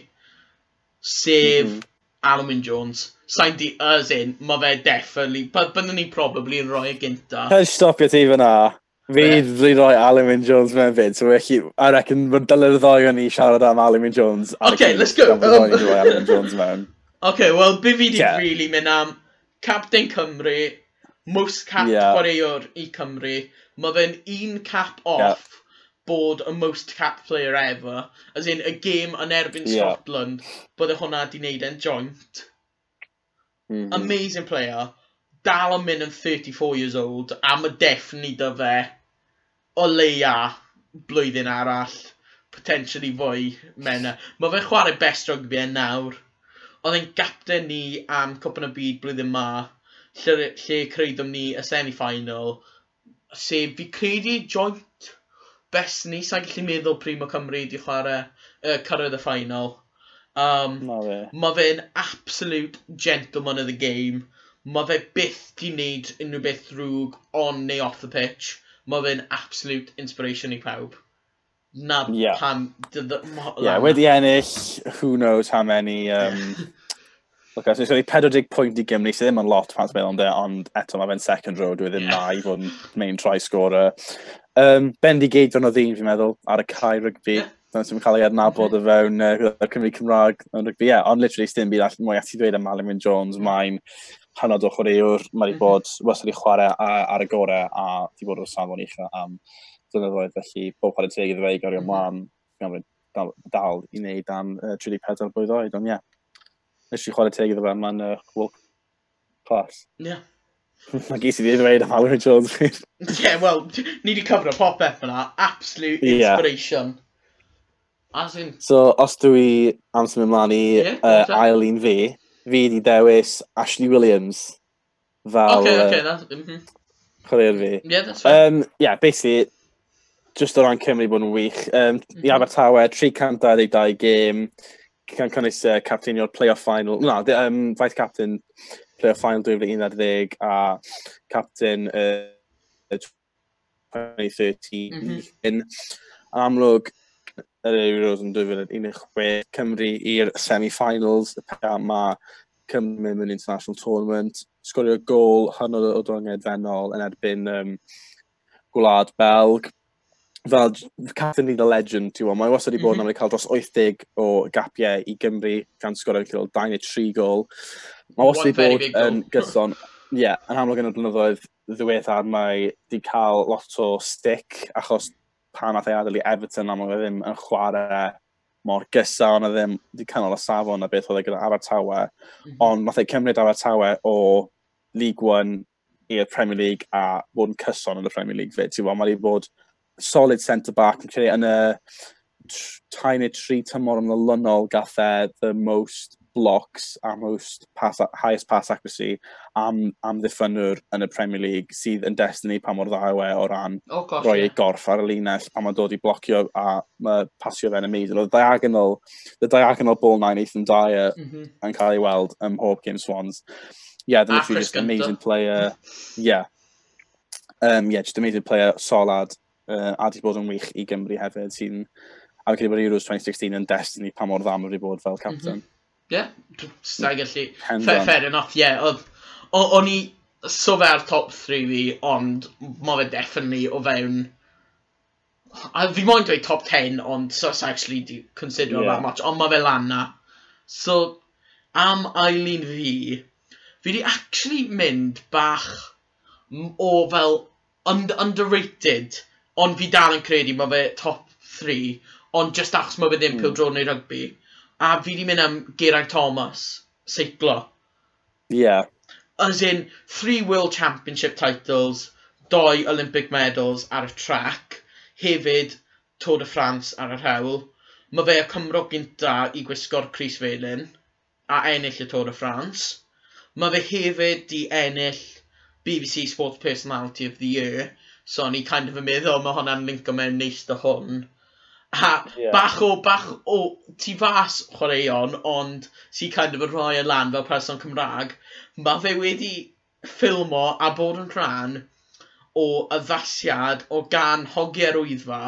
B: sef
A: mm
B: -hmm. Alwyn Jones. Sa'n di, as in, mae fe definitely, byddwn ni probably yn rhoi y e gynta.
A: Hei, stopio ti fyna. Fi wedi rhoi Alwyn Jones mewn fyd, so felly, I reckon, mae'n dylen y ddoi o'n i siarad am Alwyn Jones.
B: Okay, let's go.
A: Um, Alwyn Jones mewn.
B: Okay, well, be fi di
A: yeah.
B: really mynd am Captain Cymru, most cap
A: yeah.
B: chwaraewr i Cymru, mae fe'n un cap off. Yeah bod y most cap player ever, as in y game yn erbyn
A: yeah.
B: Scotland, bydde hwnna di wneud e'n joint.
A: Mm -hmm.
B: Amazing player, dal yn mynd yn 34 years old, a mae defni dy fe, o leia blwyddyn arall, potentially fwy mena. Mae fe'n chwarae best rugby yn nawr. Oedd e'n gapten ni am Cwpan y Byd blwyddyn ma, lle, lle creudwm ni y semi-final, sef fi credu joint Besni, sa'n gallu meddwl pryd mae Cymru di chwarae, uh, cyrraedd y final. Um,
A: no fe.
B: Mae fe'n absolute gentleman of the game. Mae fe byth di wneud unrhyw beth drwg on neu off the pitch. Mae fe'n absolute inspiration i pawb. Na
A: yeah.
B: pam...
A: Yeah, wedi ennill, who knows how many um, Lucas, so wedi 40 pwynt i Gymru, sydd ddim yn lot pan ti'n meddwl ond eto mae fe'n second row, dwi
B: e
A: ddim na i fod yn main try scorer. Um, Bendy Gage o'n o ddyn, fi'n meddwl, ar y cae rygbi. Dyna sy'n cael ei adnabod o fewn uh, Cymru Cymraeg yn rygbi. Ie, yeah, ond literally, dim byd allan mwy ati dweud am Alwyn Jones, mm. mae'n hanod o chwaraewr, mae wedi
B: mhm.
A: bod wastad i chwarae a, ar y gorau a wedi bod o'r safon eich am dynyddoedd, felly bob pan y teg iddo fe i gario ymlaen, mm -hmm. dal, dal i wneud am uh, 34 blwydd oed, ond ie, yeah, nes i chwarae teg iddo fe, mae'n uh, world class.
B: Ie. Yeah.
A: Mae ges i ddim dweud am Alan Jones.
B: Ie, yeah, wel, ni wedi cyfro popeth yna. Absolute inspiration. Yeah. As in...
A: So, os dwi am symud mlaen i
B: yeah,
A: uh,
B: yeah.
A: ail un fi, fi wedi dewis Ashley Williams fel...
B: Okay,
A: okay,
B: that's... Mm -hmm.
A: Chwaraeon fi.
B: Yeah, that's right.
A: Um, yeah, basically, just o ran Cymru bod yn wych. Um,
B: mm -hmm.
A: I Abertawe, 322 game, can cynnwys uh, captain o'r playoff final, na, de, um, faith captain playoff final 2011 a captain uh, 2013.
B: Mm
A: -hmm. Amlwg, yr Euros yn 2016, Cymru i'r semi-finals, y peth mae Cymru mewn in international tournament, sgorio gol hynod o dronged fennol yn erbyn um, Gwlad Belg, fel Captain Need a Legend, ti'n gwybod, mae wastad wedi bod
B: mm
A: -hmm. yn cael dros 80 o gapiau i Gymru gan sgorio cael 2 neu 3 gol. Mae wastad wedi bod yn gyson, ie, yeah, yn amlwg yn y blynyddoedd ddiweddar mae wedi cael lot o stick achos pan nath ei adael i Everton am oedd ddim yn chwarae mor gysa, ond oedd ddim wedi cynnal y safon a beth oedd e gyda Abertawe,
B: mm -hmm.
A: ond nath ei cymryd Abertawe o League One i'r Premier League a bod yn cyson yn y Premier League fyd. Ti'n gwybod, mae wedi bod solid centre-back yn credu yn y tai neu tri tymor ymlynol gath e the most blocks a most pass, highest pass accuracy am, am ddiffynwr yn y Premier League sydd yn destiny pa mor dda e o ran
B: oh, gosh, roi
A: ei gorff ar y linell a mae'n dod i blocio a mae pasio fe'n y Oedd The diagonal, the diagonal ball nine Ethan Dyer
B: mm -hmm.
A: yn cael ei weld ym mhob game Swans. Yeah, they're literally just amazing player. yeah. Um, yeah, just amazing player, solid uh, a di bod yn wych i Gymru hefyd, sy'n a wedi bod Euros 2016 yn destiny pa mor ddam wedi bod fel captain.
B: Mhm. Ie, sa'i gallu. Fair, fair enough, ie. Yeah. O'n i so fe ar top 3 fi, ond mae fe definitely o fewn... A fi moyn dweud top 10, ond so sa'n actually di considero
A: yeah.
B: that much, ond mae fe lan na. So, am Eileen fi, fi di actually mynd bach o fel under underrated Ond fi dal yn credu mae fe top 3, ond just achos mae fe ddim
A: mm.
B: pildro neu rygbi. A fi di mynd am Geraint Thomas, seiclo.
A: Yeah.
B: As in, three World Championship titles, doi Olympic medals ar y track, hefyd Tour y France ar yr hewl. Mae fe y Cymro gynta i gwisgo'r Cris Felyn a ennill y Tour y France. Mae fe hefyd di ennill BBC Sports Personality of the Year So ni kind of yn meddwl, mae hwnna'n linko mewn neis dy hwn. A
A: yeah.
B: bach o, bach o, ti fas chwaraeon, ond si kind of yn rhoi y lan fel person Cymraeg, mae fe wedi ffilmo a bod yn rhan o addasiad o gan hogiau'r wyddfa,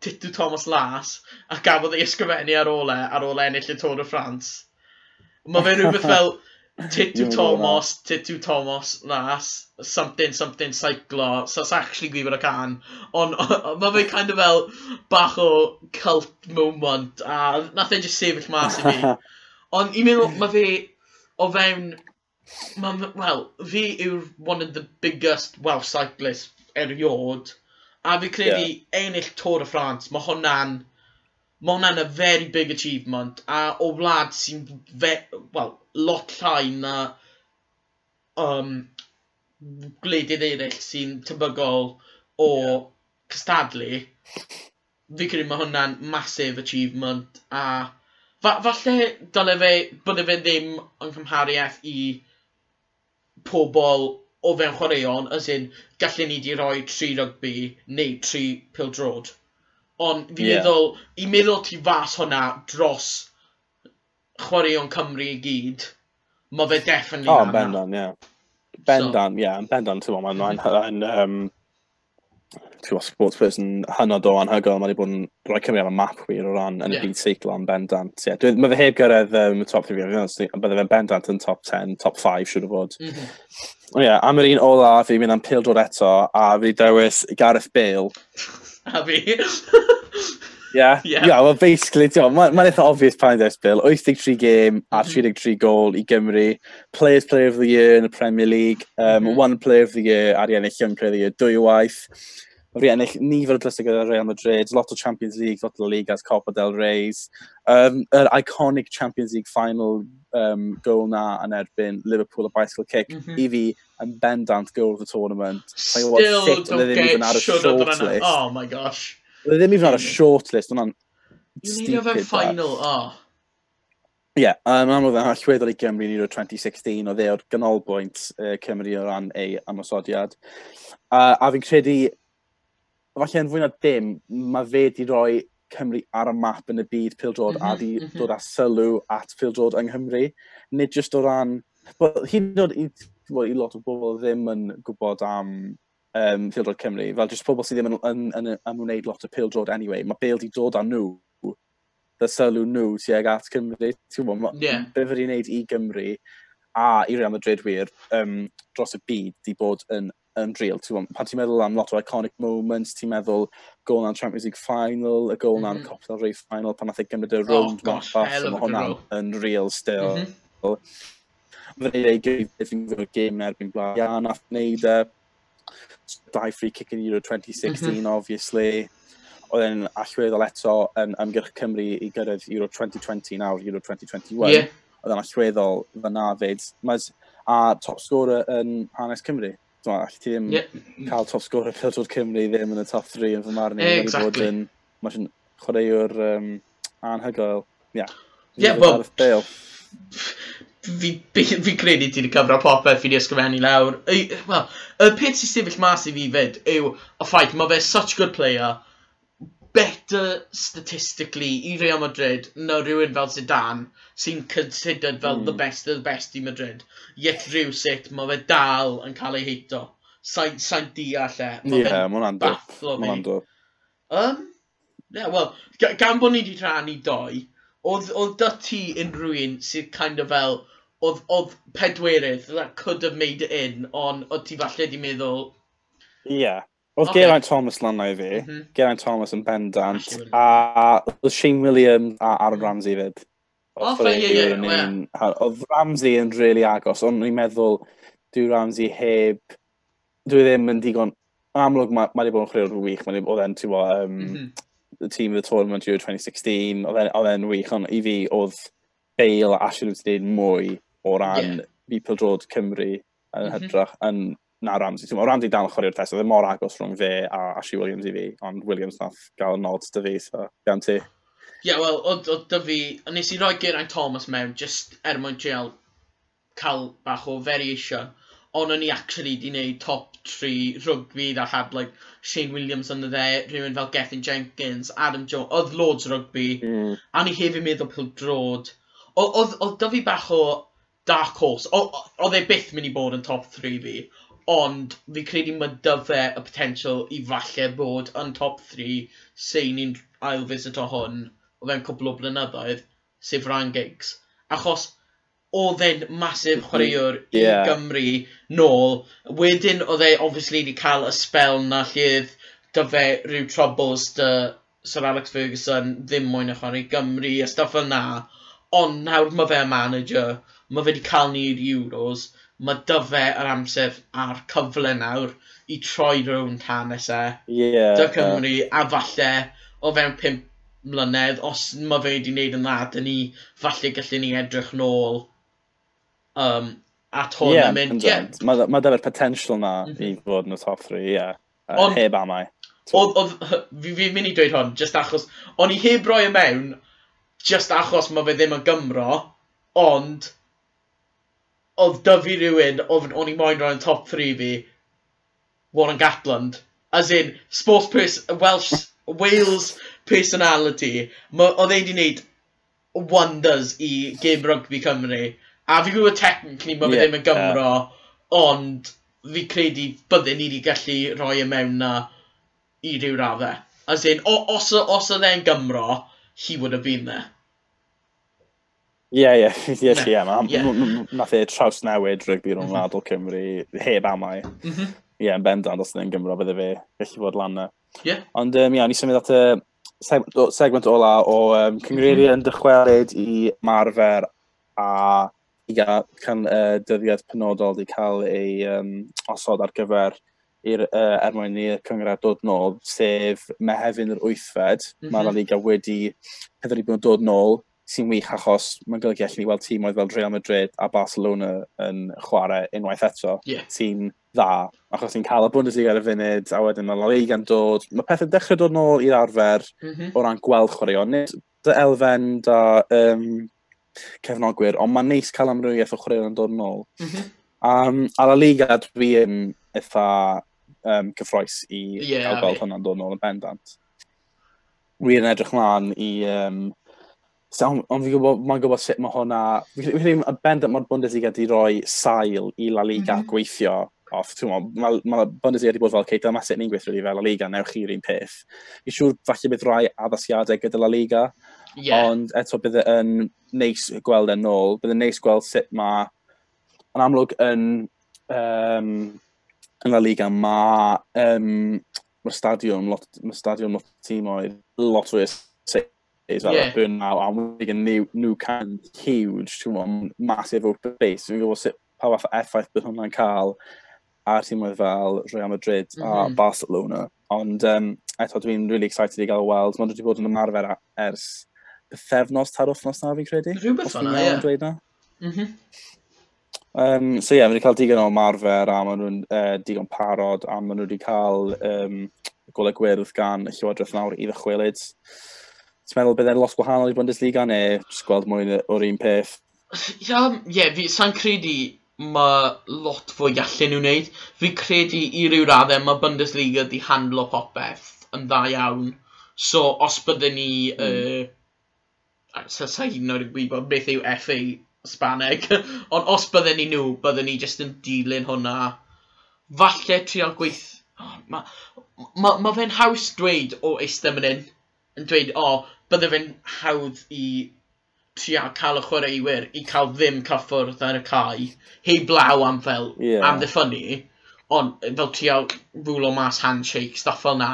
B: Titw Thomas Las, a gafodd ei ysgrifennu ar ôl e, ar ôl ennill y Tôr y Ffrans. Mae fe rhywbeth fel
A: Titu
B: Thomas, Titw Thomas, las, something, something, cyclo, so it's actually gwybod y can. Ond mae fe kind of fel bach o cult moment, a nath e just sefyll mas i fi. Ond i'n meddwl, mae fe o fewn, wel, well, fi yw'r one of the biggest Welsh cyclists eriod, a fi credu yeah. ennill Tour de France, mae hwnna'n Mae hwnna'n a very big achievement, a o wlad sy'n, wel, lot llai na um, gwledydd eraill sy'n tebygol o
A: yeah.
B: cystadlu, fi credu mae hwnna'n massive achievement, a fa falle dyle fe, bydde fe ddim yn cymhariaeth i pobl o fewn chwaraeon, as in, gallen ni di roi tri rygbi neu tri pildrod. Ond fi'n
A: yeah.
B: meddwl, i meddwl ti fas hwnna dros chwaraeon Cymru i gyd, mae fe definitely oh,
A: hwnna. bendan, ie. Bendan, ie, so, bendan, ti'n meddwl, mae'n um, ti'n meddwl, sports person hynod o anhygoel, mae'n bod yn rhoi Cymru ar y map wir o ran yn yeah.
B: y
A: byd seiclo yn bendant. Yeah. Dwi, mae fe heb gyrraedd um, top 3 fi, ond bydde fe'n bendant yn top 10, top 5 siwr o fod.
B: Mm
A: -hmm. Ie, yeah, am yr un ola, fi'n mynd am pildod eto, a fi dewis Gareth Bale
B: a fi.
A: Yeah. yeah. yeah, well basically, ti'n mae'n ma eitha obvious pa'n dweud Bill. 83 game a
B: mhm.
A: 33 gol i Gymru. Players Player of the Year yn y Premier League. Um,
B: mm -hmm.
A: One Player of the Year, ar i ennill Young Player of the Year, dwy waith wedi ennill nifer o drysau gyda Real Madrid, lot o Champions League, lot o Ligas, Copa del Reis, um, yr er iconic Champions League final um, goal na yn erbyn Liverpool a bicycle kick,
B: mm -hmm.
A: i fi yn bendant goal of the tournament.
B: Still don't get shut up on Oh my gosh.
A: They ddim even ar y short list, hwnna'n stupid. Ni'n
B: final, oh.
A: Ie, yeah, um, amlwg yna, llwyddodd i Gymru yn 2016 o dde o'r ganolbwynt uh, Cymru o ran ei ymosodiad. Uh, a fi'n credu falle yn fwy na dim, mae fe di roi Cymru ar y map yn y byd pildrod mm -hmm, a
B: mhm,
A: di
B: mm -hmm.
A: dod â sylw at pildrod yng Nghymru. Nid jyst o ran... Well, Hyd yn oed i, well, i lot o bobl ddim yn gwybod am um, pildrod Cymru, fel jyst pobl sydd ddim yn, yn, yn, yn wneud lot o pildrod anyway, mae Bale di dod â nhw y sylw nhw tuag at Cymru. Ti'n gwybod,
B: yeah.
A: be fyddi'n neud i Gymru a i Real Madrid wir um, dros y byd di bod yn yn real. Pan ti'n meddwl am lot o iconic moments, ti'n meddwl gol na'n Champions League final, y gol na'n
B: mm.
A: Copa del Rey final, pan nath ei gymryd y rownd
B: oh, gosh, fast,
A: mae hwnna'n yn real still.
B: Mm
A: -hmm. Fy'n ei gyfeiriad fi'n gwybod gêm erbyn blaen, ia, nath wneud e. Dau free kick in Euro 2016,
B: mm -hmm.
A: obviously. Oedd e'n allweddol eto yn ymgyrch Cymru i gyrraedd Euro 2020 nawr, Euro 2021.
B: Yeah.
A: Oedd e'n allweddol fyna fyd. A top scorer yn hanes Cymru dwi'n all ti ddim
B: yeah.
A: cael top scorer pildwr Cymru ddim yn y top 3 yn fy marn i. Exactly. Bod yn, mae'n chwaraewr um, anhygoel. Ia.
B: Yeah.
A: Yeah, well,
B: fi, fi, fi credu ti wedi cyfro popeth fi wedi ysgrifennu lawr. Wel, y peth sy'n sefyll mas i fi fyd yw y ffaith mae fe such good player, better statistically i Real Madrid na rhywun fel Zidane sy'n considered fel
A: mm.
B: the hmm. best of the best i Madrid. Yet rhyw sut mae fe dal yn cael ei heito. Sa'n sa deall e.
A: Ie,
B: yeah,
A: mae'n andw.
B: Mae'n
A: andw.
B: Um, yeah, well, gan bod ni wedi rhannu doi, oedd, oedd dy ti unrhyw un sydd kind of fel, oedd, oedd pedwerydd that could have made it in, ond oedd ti falle di meddwl...
A: Ie. Yeah. Oedd
B: okay.
A: Geraint Thomas lan na i fi,
B: mm -hmm.
A: Geraint Thomas yn bendant, a oedd Shane Williams a Aaron mm. Ramsey fyd. Oedd oh, Ramsey yn really agos, ond ni'n meddwl, dwi Ramsey heb, dwi e ddim yn digon, Yn amlwg mae ma wedi bod yn chwilio'r wych, mae oedd e'n tyfo, um,
B: mm
A: the team of the tournament year 2016, oedd e'n wych, ond i fi oedd Bale a Ashley wedi dweud mwy o ran yeah. Bipel Drod Cymru yn
B: mm
A: -hmm. hytrach, yn na Ramsey. Ti'n Ramsey dal yn chwarae'r test, oedd e mor agos rhwng fe a Ashley Williams i fi, ond Williams nath gael nod dy fi, so gan ti.
B: Ie, yeah, wel, oedd dy fi, nes i roi Geraint Thomas mewn, just er mwyn treol cael bach o variation, ond o'n i actually di wneud top 3 rugby that had like Shane Williams yn y dde, rhywun fel Gethin Jenkins, Adam Jones, oedd loads rugby, mm. a ni hefyd meddwl pil drod. Oedd dy fi bach o dark horse, oedd e byth mynd i bod yn top 3 fi, ond fi credu mae dyfe y potential i falle bod yn top 3 sy'n ni'n ail visit o hwn o fewn cwbl o blynyddoedd, sef Ryan Giggs. Achos oedd e'n masif chwaraewr yeah. i Gymru nôl. Wedyn oedd e obviously wedi cael y spel na llydd dyfe rhyw troubles dy Sir Alex Ferguson ddim mwyn y chwarae Gymru a stuff yna. Ond nawr mae fe manager, mae fe wedi cael ni'r Euros mae dy yr amser a'r cyfle nawr i troi rownd hanes e.
A: Yeah,
B: dy Cymru, uh. a falle o fewn pimp mlynedd, os mae fe wedi wneud yn dda, dyn ni falle gallu ni edrych nôl um, at hwn yeah, yn mynd.
A: Yeah. Mae ma dyfa'r potential na mm -hmm. i mhm. fod yn y top 3, ie. Yeah. Uh, on, heb amau.
B: Oedd, fi, fi'n mynd i dweud hwn, just achos, o'n i heb roi y mewn, just achos mae fe ddim yn Gymro, ond oedd dyfu rhywun, oedd o'n i moyn rhan top 3 fi, Warren Gatland. As in, sports person, Welsh, Wales personality. Oedd ei wedi gwneud wonders i Game Rugby Cymru. A fi gwybod technically mae yeah, ddim yn Gymro, yeah. ond fi credu byddwn ni wedi gallu rhoi y mewn na i ryw raddau. As in, os, os oedd e'n Gymro, he would have been there.
A: Ie, ie, ie, ie, nath e traws newid rygbi rhwng mhm. wladol Cymru, heb amau. Mhm. Ie, yn bendant, os yna'n Gymro, bydde fe gallu fod lan na.
B: Ie.
A: Ond, um, ia, ni symud at y segment ola o um, cyngreirio mhm. yn dychwelyd i marfer a i gael can, uh, dyddiad penodol i cael ei um, osod ar gyfer i'r uh, er mwyn i'r cyngred dod nôl, sef Mehefin yr wythfed. Mm -hmm. Mae'r Liga wedi pedwar i bod yn dod nôl sy'n wych achos mae'n golygu allan ni weld tîm oedd fel Real Madrid a Barcelona yn chwarae unwaith eto.
B: Yeah.
A: Tîm dda, achos ti'n cael y Bundesliga ar y funud, a wedyn mae La Liga yn dod. Mae pethau dechrau dod nôl i'r arfer mm -hmm. o ran gweld chwaraeon. Nid dy elfen da um, cefnogwyr, ond mae'n neis cael amrywiaeth o chwaraeon yn dod nôl. Mm -hmm. um, a La Liga dwi yn eitha um, cyffroes i yeah, cael gweld hwnna'n dod nôl yn bendant. Wir yn edrych mlaen i um, Ond on fi'n gwybod, mae'n gwybod sut mae hwnna... Fi'n ddim y bend mae'r Bundesliga wedi rhoi sail i La Liga mm -hmm. gweithio off. Mae ma Bundesliga wedi bod fel, cei, dyma sut ni'n gweithio fel La Liga, newch chi'r un peth. Fi'n siŵr falle bydd rhai addasiadau gyda La Liga, yeah. ond eto bydd e yn neis gweld yn ôl, bydd yn neis gweld sut mae... Yn amlwg yn, um, yn La Liga mae um, mae'r stadiwm, lot, mae stadiwm lot tîm oedd lot fwy is fel yeah. Burnmouth a Wigan new new can huge, ti'n gwybod, massive open space. Dwi'n gwybod sut pa fath effaith bydd hwnna'n cael ar tîmwydd fel Real Madrid mm -hmm. a Barcelona. Ond um, eto, dwi'n really excited i gael weld. Mae'n wedi bod yn ymarfer ers bythefnos, tar wythnos na fi'n credu.
B: Rhywbeth fan'na, ie.
A: Dweud na. Mm -hmm. um, so ie, yeah, wedi cael digon o ymarfer a maen nhw'n uh, digon parod a maen nhw wedi cael um, golau gwyrdd gan y Llywodraeth nawr i ddychwelyd ti'n meddwl bydd e'n lot gwahanol i'r Bundesliga neu jyst gweld mwy o'r un peth?
B: Ia, yeah, fi sa'n credu mae lot fwy allan nhw'n wneud. Fi credu i ryw raddau mae Bundesliga di handlo popeth yn dda iawn. So, os byddwn ni... Mm. Uh, sa sa hyn o'r gwybod beth yw FA Spaneg. ond os byddwn ni nhw, byddwn ni jyst yn dilyn hwnna. Falle trial gweith... Oh, Mae ma, ma, ma fe'n haws dweud o eistedd yn hyn, yn dweud, o, oh, bydde fe'n hawdd i trio cael y chwaraewyr i cael ddim cyffwrdd ar y cae, heb law am fel, yeah. am ddiffynnu, ond e, fel trio rwlo mas handshake, stuff fel na,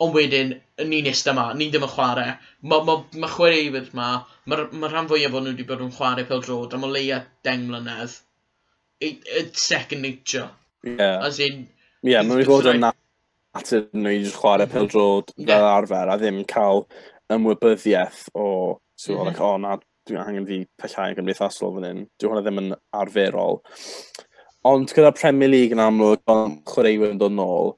B: ond wedyn, ni'n ist yma, ni ddim yn chwarae, mae ma, ma chwaraewyr yma, mae'r ma rhan fwyaf o'n nhw wedi bod yn chwarae pel drod, am o leia deng mlynedd, it's second nature.
A: Yeah.
B: As in...
A: Yeah, mae'n fod yn natur nhw i chwarae pel drod fel arfer, a ddim cael ymwybyddiaeth o, so, mm -hmm. like, o na, dwi'n angen fi pellai yn gymdeithasol fan hyn. Dwi'n hwnna ddim yn arferol. Ond gyda Premier League yn amlwg, ond chwaraewyr yn dod nôl,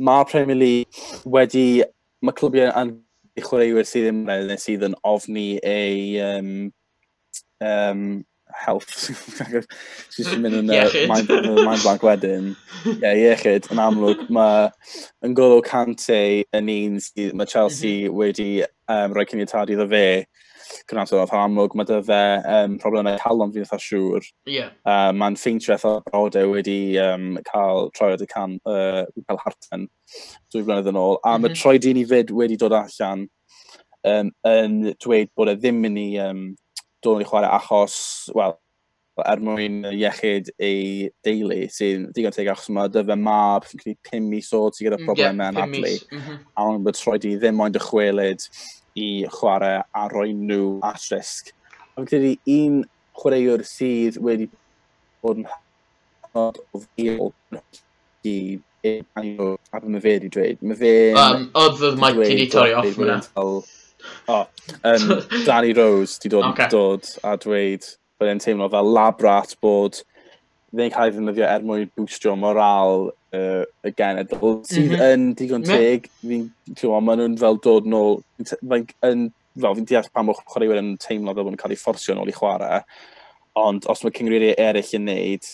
A: mae Premier League wedi, mae clwbiau yn chwaraewyr sydd ddim yn neu sydd yn ofni ei um, um, health. Sy'n mynd yn uh, mind, mind blank wedyn. Ie, yeah, iechyd, yn amlwg, mae yn golo cante yn un sydd, mae Chelsea mhm. wedi um, rhoi cyniatad iddo fe, cynnwyr oedd amlwg, mae dy fe um, problemau calon fi'n eitha siŵr.
B: Yeah.
A: Um, Mae'n ffeintio eitha bod wedi um, cael troed y can, uh, cael harten dwy flynedd yn ôl, a mm -hmm. mae troed un i fyd wedi dod allan um, yn dweud bod e ddim mynd i um, dod i chwarae achos, wel, er mwyn iechyd ei deulu sy'n digon teg achos mae dyfa mab sy'n cael 5 mis o ti gyda problemau yeah, yn adlu mm -hmm. a ond bod troed i ddim ond dychwelyd i chwarae a roi nhw at risg. Ond credu un chwaraewr sydd wedi bod yn hynod o fiol i Anio ar mae fe wedi dweud. Mae fe...
B: Um, oedd oedd Mike wedi torri off hwnna.
A: O, um, Danny Rose wedi dod, okay. dod a dweud bod e'n teimlo fel labrat bod ddim cael ei ddefnyddio er mwyn bwstio moral uh, y genedl, sydd mm -hmm. yn digon teg. Fi'n teimlo, maen nhw'n fel dod nôl, mae'n yn, fel fi'n deall pam o'ch chwaraewyr yn teimlo fel bod nhw'n cael ei fforsio nôl i chwarae, ond os mae cyngreiriau eraill yn neud,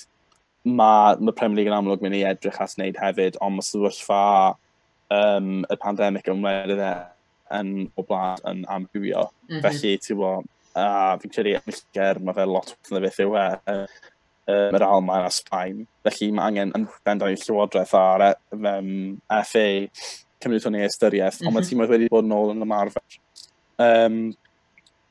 A: mae ma Premier League yn amlwg mynd i edrych at wneud hefyd, ond mae sefyllfa um, y pandemig yn wedi e yn o blaen yn ambwio. Mm -hmm. Felly, ti'n bo, a fi'n credu yn mae fe lot wrth beth yw e um, yr Almain a Sbaen. Felly mae angen yn bendau llywodraeth ar e, um, FA cymryd hwnny ystyriaeth, mm -hmm. ond mae mhm. tîm wedi bod yn ôl yn ymarfer. Um,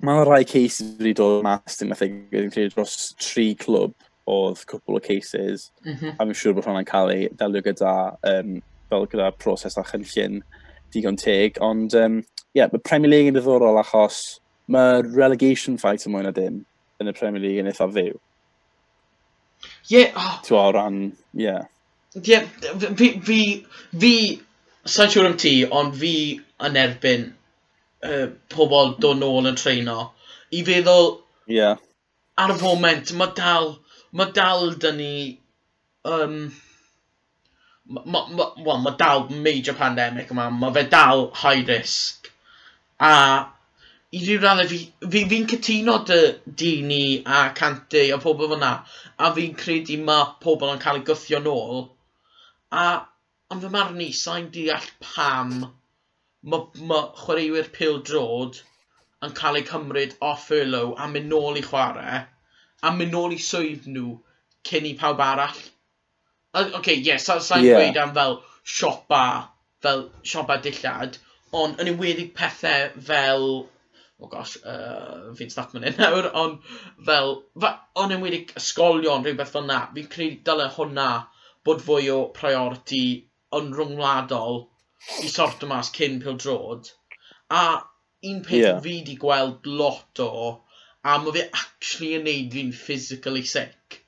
A: mae rhai cases wedi dod mas, dim methu gwneud credu dros tri clwb oedd cwpl o cases, mm -hmm. a fi'n siŵr bod hwnna'n cael ei delio gyda, um, fel gyda proses a chynllun digon teg, ond um, yeah, mae Premier League yn ddiddorol achos mae relegation fight yn mwyn a dim yn y Premier League yn eitha fyw.
B: Ie. Oh.
A: Ti'n o ran, ie. Yeah.
B: Ie, yeah, fi, fi, fi, sa'n siŵr am ti, ond fi yn erbyn uh, pobl dod nôl yn treino. I feddwl,
A: yeah.
B: ar y foment, mae dal, mae dal dyn ni, um, mae ma, ma, ma dal major pandemic yma, mae fe dal high risk. A i ryw raddau fi, fi, cytuno dy dini a cante a pobl fyna a fi'n credu mae pobl yn cael ei gythio nôl a am fy marn i sa'n deall pam mae ma chwaraewyr pil drod yn cael eu cymryd off furlough a mynd nôl i chwarae a mynd nôl i swydd nhw cyn i pawb arall. Oce, okay, ie, sa'n sa yeah. gweud am fel siopa, fel siopa dillad, ond yn enwedig pethau fel oh gosh, uh, fi'n stat mynd nawr, ond fel, ond yn wedi ysgolion rhywbeth fel na, fi'n credu dyle hwnna bod fwy o priority yn rhwngwladol i sort o mas cyn pil drod. A un peth yeah. fi wedi gweld lot o, a mae fe actually yn neud fi'n physically sick,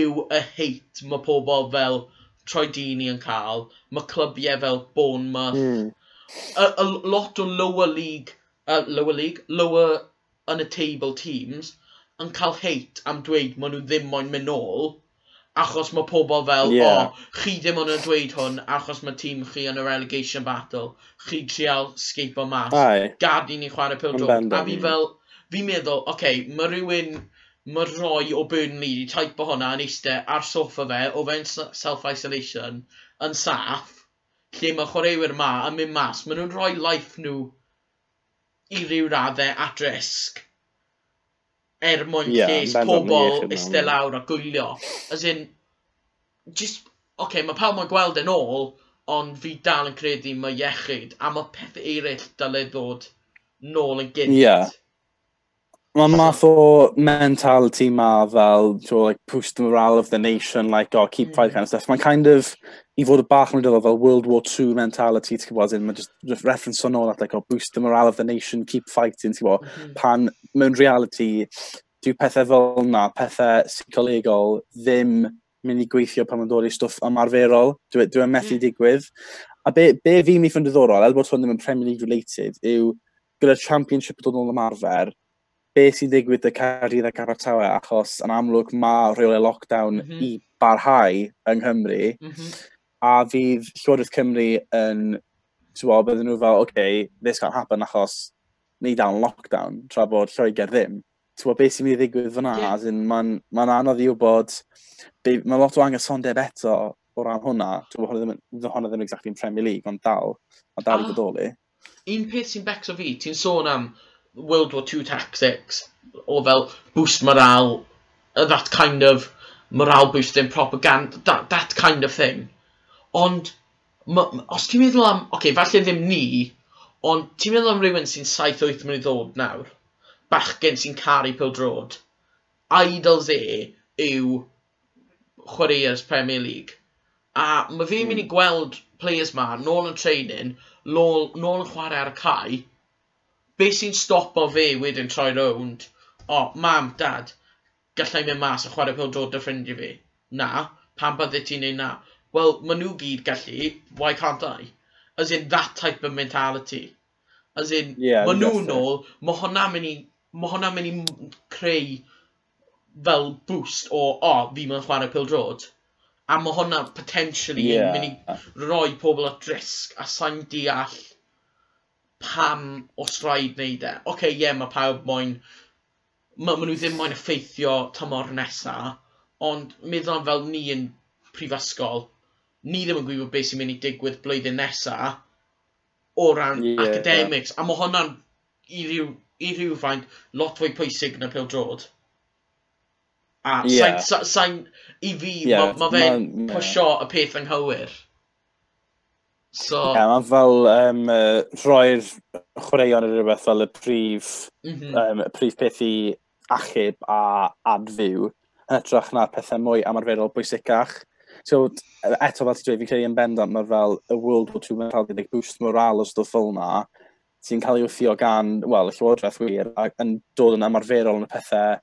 B: yw y hate mae pobl fel Troy Dini yn cael, mae clybiau fel Bournemouth, mm. a, a lot o lower league uh, lower league, lower yn y table teams, yn cael hate am dweud maen nhw ddim moyn mynd nôl, achos mae pobl fel, yeah. o, oh, chi ddim ond yn dweud hwn, achos mae tîm chi yn y relegation battle, chi trial scapo mas, gad i ni chwarae pil drog. A fi fel, fi'n meddwl, oce, okay, mae rhywun, mae roi o Burnley wedi o hwnna yn eistedd ar soffa fe, o fe'n self-isolation, yn saff, lle mae chwaraewyr ma yn mynd mas, maen nhw'n rhoi life nhw i ryw raddau at risg er mwyn yeah, lles pobl eistedd lawr a gwylio. As in, just, oce, okay, mae pawb mae'n gweld yn ôl, ond fi dal yn credu mae iechyd, a mae pethau eraill dylai ddod nôl yn gynt.
A: Yeah. Mae math o mentality ma fel, to, like, boost the morale of the nation, like, oh, keep mm. fighting kind of stuff. Mae'n kind of, i fod y bach yn dod fel World War II mentality, ti'n gwybod, mae just reference on all that, like, oh, boost the morale of the nation, keep fighting, ti'n gwybod, mm. Mm-hmm. pan mewn reality, dyw pethau fel yna, pethau psycholegol, ddim mynd i gweithio pan mae'n dod i stwff ymarferol, dwi'n e, dwi e methu mm. digwydd. A be, be fi'n mynd i ffynd diddorol, er bod hwn ddim yn Premier League related, yw gyda Championship yn dod yn ymarfer, beth sy'n digwydd y Caerdydd ac Abertawe, achos yn amlwg mae rheolau lockdown mm -hmm. i barhau yng Nghymru, mm -hmm. a fydd Llywodraeth Cymru yn, ti'n bod, bydden nhw fel, okay, this can't happen achos ni dal yn lockdown, tra bod Lloegr ddim. Ti'n bod beth sy'n mynd i ddigwydd fyna, yeah. mae'n ma, anodd i wybod, mae lot o anghysondeb eto o ran hwnna, ti'n bod hwnna ddim, hwnna ddim exactly yn Premier League, ond dal, ond dal i ah. bodoli.
B: Un peth sy'n becso fi, ti'n sôn am World War II tactics o fel boost morale, uh, that kind of morale boosting propaganda, that, that kind of thing. Ond, os ti'n meddwl am, oce, okay, falle ddim ni, ond ti'n meddwl am rhywun sy'n 7-8 mynd i ddod nawr, bachgen sy'n caru pildrod, idols e yw chwaraeus Premier League. A mae fi'n mynd i hmm. gweld players ma nôl yn training, nôl, nôl yn chwarae ar y cae, Be sy'n stopo fe wedyn troi rownd? O, oh, mam, dad, gallai mynd mas a chwarae pel dod â ffrindiau fi? Na, pam bydde ti'n neud na? Wel, maen nhw gyd gallu, why can't I? As in, that type of mentality. As in, yeah, maen nhw nôl, mae hwnna mynd i, mae hwnna'n mynd i creu fel boost o, o, oh, fi mae'n chwarae pel drod a mae hwnna potentially yeah. mynd i roi pobl at risg a sa'n deall pam os rhaid wneud e. Oce, okay, ie, yeah, mae pawb moyn... Mae Ma, nhw ddim moyn effeithio tymor nesa, ond meddwl am fel ni yn prifysgol, ni ddim yn gwybod beth sy'n mynd i digwydd blwyddyn nesa o ran yeah, academics. Yeah. A mae hwnna'n i ryw, i ryw faint lot fwy pwysig na pil drod. A yeah. sain, sain, i fi, yeah. mae ma fe'n ma, yeah. pwysio y peth anghywir.
A: So... Yeah, mae'n fel um, uh, rhoi'r chwaraeon yn rhywbeth fel y prif, mm -hmm. um, y prif peth i achub a adfyw yn edrych na pethau mwy amarferol bwysicach. So, eto fel ti dweud, fi'n credu yn bendant, mae fel y World War II mentality, like boost moral o stwff fel yna, sy'n cael ei wthio gan, wel, y llywodraeth wir, ac yn dod yn amarferol yn y pethau.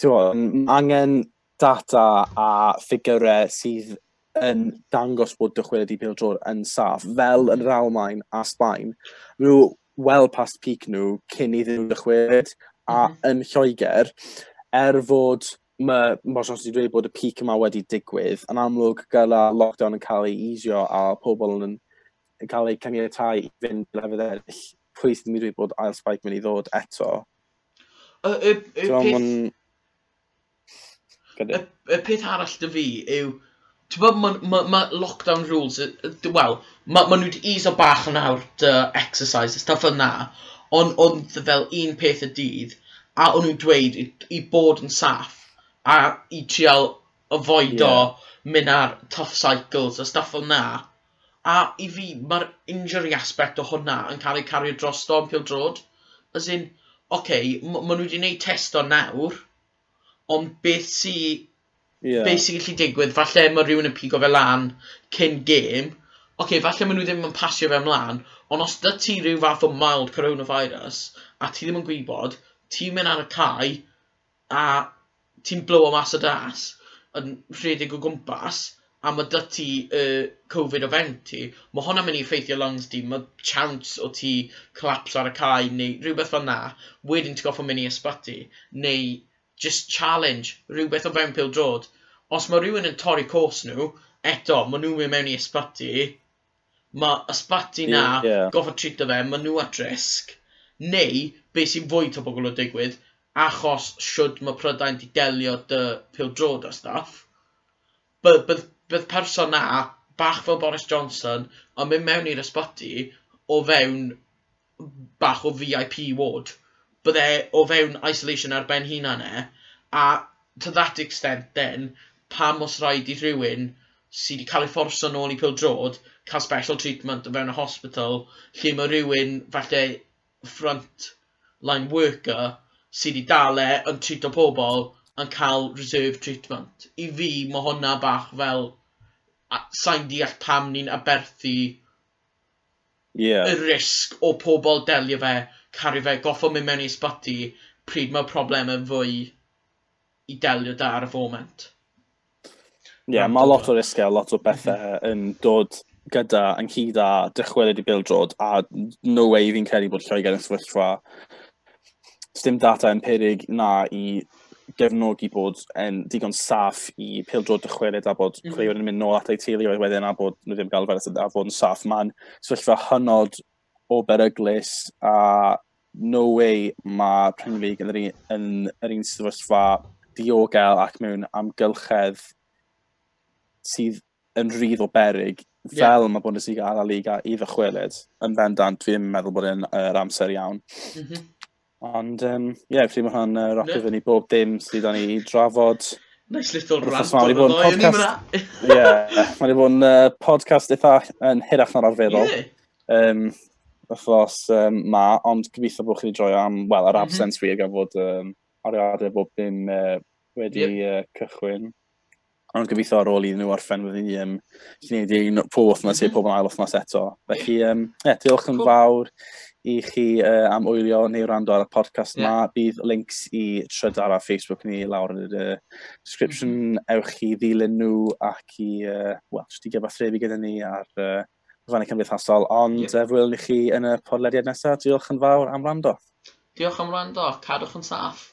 A: Ti'n angen data a ffigurau sydd yn dangos bod dychwelyd i pêl yn saff, fel yn yr Almain a Sbaen. nhw well past peak nhw cyn iddyn nhw dychwelyd, a mm. -hmm. yn Lloegr, er fod mae Mosnos wedi dweud bod y peak yma wedi digwydd, yn amlwg gael a lockdown yn cael ei isio a pobl yn, yn cael eu caniatau i fynd lefydd eraill, pwy sydd wedi dweud bod ail spike mynd i ddod eto.
B: Y, y, y, y, peth, y, y peth arall dy fi yw, ti'n bod, mae ma, ma lockdown rules, wel, mae ma nhw wedi iso bach yn awr dy exercise, stuff yna, ond oedd fel un peth y dydd, a o'n nhw'n dweud i, i bod yn saff, a i trial yfoido yeah. mynd ar tough cycles a stuff yna, a i fi, mae'r injury aspect o hwnna yn cael ei cario dros do am pil drod, as in, oce, okay, ma, ma nhw wedi gwneud test o nawr, ond beth sy'n yeah. beth sy'n gallu digwydd, falle mae rhywun yn pigo fe lan cyn gêm, oce, okay, falle maen nhw ddim yn pasio fe ymlaen, ond os dy ti rhyw fath o mild coronavirus, a ti ddim yn gwybod, ti'n mynd ar y cae, a ti'n blow o mas o das, yn rhedeg o gwmpas, a mae dy ti uh, Covid o fewn ti, mae hwnna'n mynd i effeithio lungs ti, mae chance o ti collapse ar y cae, neu rhywbeth fel na, wedyn ti'n goffa mynd i ysbyty, neu just challenge rhywbeth o fewn pildrod. Os mae rhywun yn torri cwrs nhw, eto, mae nhw'n mynd mewn i ysbyty, mae ysbyty na, yeah, yeah. goffa trito fe, mae nhw at risg. Neu, beth sy'n fwy to bobl o digwydd, achos siwd mae prydain di delio dy pildrod o staff, bydd, bydd, bydd person na, bach fel Boris Johnson, yn mynd mewn i'r ysbyty o fewn bach o VIP ward bydde o fewn isolation ar ben hunan e, a to that extent then, pam os rhaid i rhywun sydd wedi cael ei fforso nôl i pildrod cael special treatment o fewn y hospital lle mae rhywun falle front line worker sydd wedi dale yn trito pobl yn cael reserve treatment. I fi mae hwnna bach fel sa'n deall pam ni'n aberthu yeah. y risg o pobl delio fe caru fe, goffo mynd mewn i ysbyty pryd mae problemau fwy i delio da ar y foment.
A: Ie, yeah, mae lot o risgau, lot o bethau yn dod gyda yn ynghyd â dychwelyd i bildrod a no way fi'n credu bod Lloegr yn sefyllfa dim data empirig na i gefnogi bod yn digon saff i pildrod dychwelyd a bod mm. cleiwyr yn mynd nôl at ei teulu oedd wedyn a bod nhw ddim gael fel a bod yn saff. Mae'n sefyllfa hynod o beryglus a no way mae Premier League yn yr un, yn yr un sefyllfa diogel ac mewn amgylchedd sydd yn rhydd o beryg yeah. fel mae Bundesliga a La Liga i ddychwelyd yn bendant fi meddwl bod yn yr er amser iawn mm -hmm. ond ie um, yeah, felly mae hwn uh, rocio fyny bob dim sydd o'n i drafod
B: Nice little rant o'n y ddoi yn yma.
A: Ie, mae wedi bod yn uh, podcast eitha yn hirach na'r arferol. Yeah. Um, Achos um, ma, ond gobeithio bod chi wedi droi am, wel, yr absens mm -hmm. fi gan fod um, ariadau bob dim uh, wedi yep. uh, cychwyn. Ond gobeithio ar ôl i nhw orffen wedi ni um, gwneud un pob wythnos mm -hmm. i pob yn ail wythnos eto. Felly, um, yeah, diolch yn cool. fawr i chi uh, am wylio neu wrando ar y podcast yeah. ma. Bydd links i trydar a Facebook ni lawr yn y description. Mm -hmm. Ewch i ddilyn nhw ac i, uh, wel, jyst i gyfathrebu gyda ni ar uh, cyfrannu cymdeithasol, ond yeah. uh, i chi yn y podlediad nesaf. Diolch yn fawr am rando.
B: Diolch am rando, cadwch yn saff.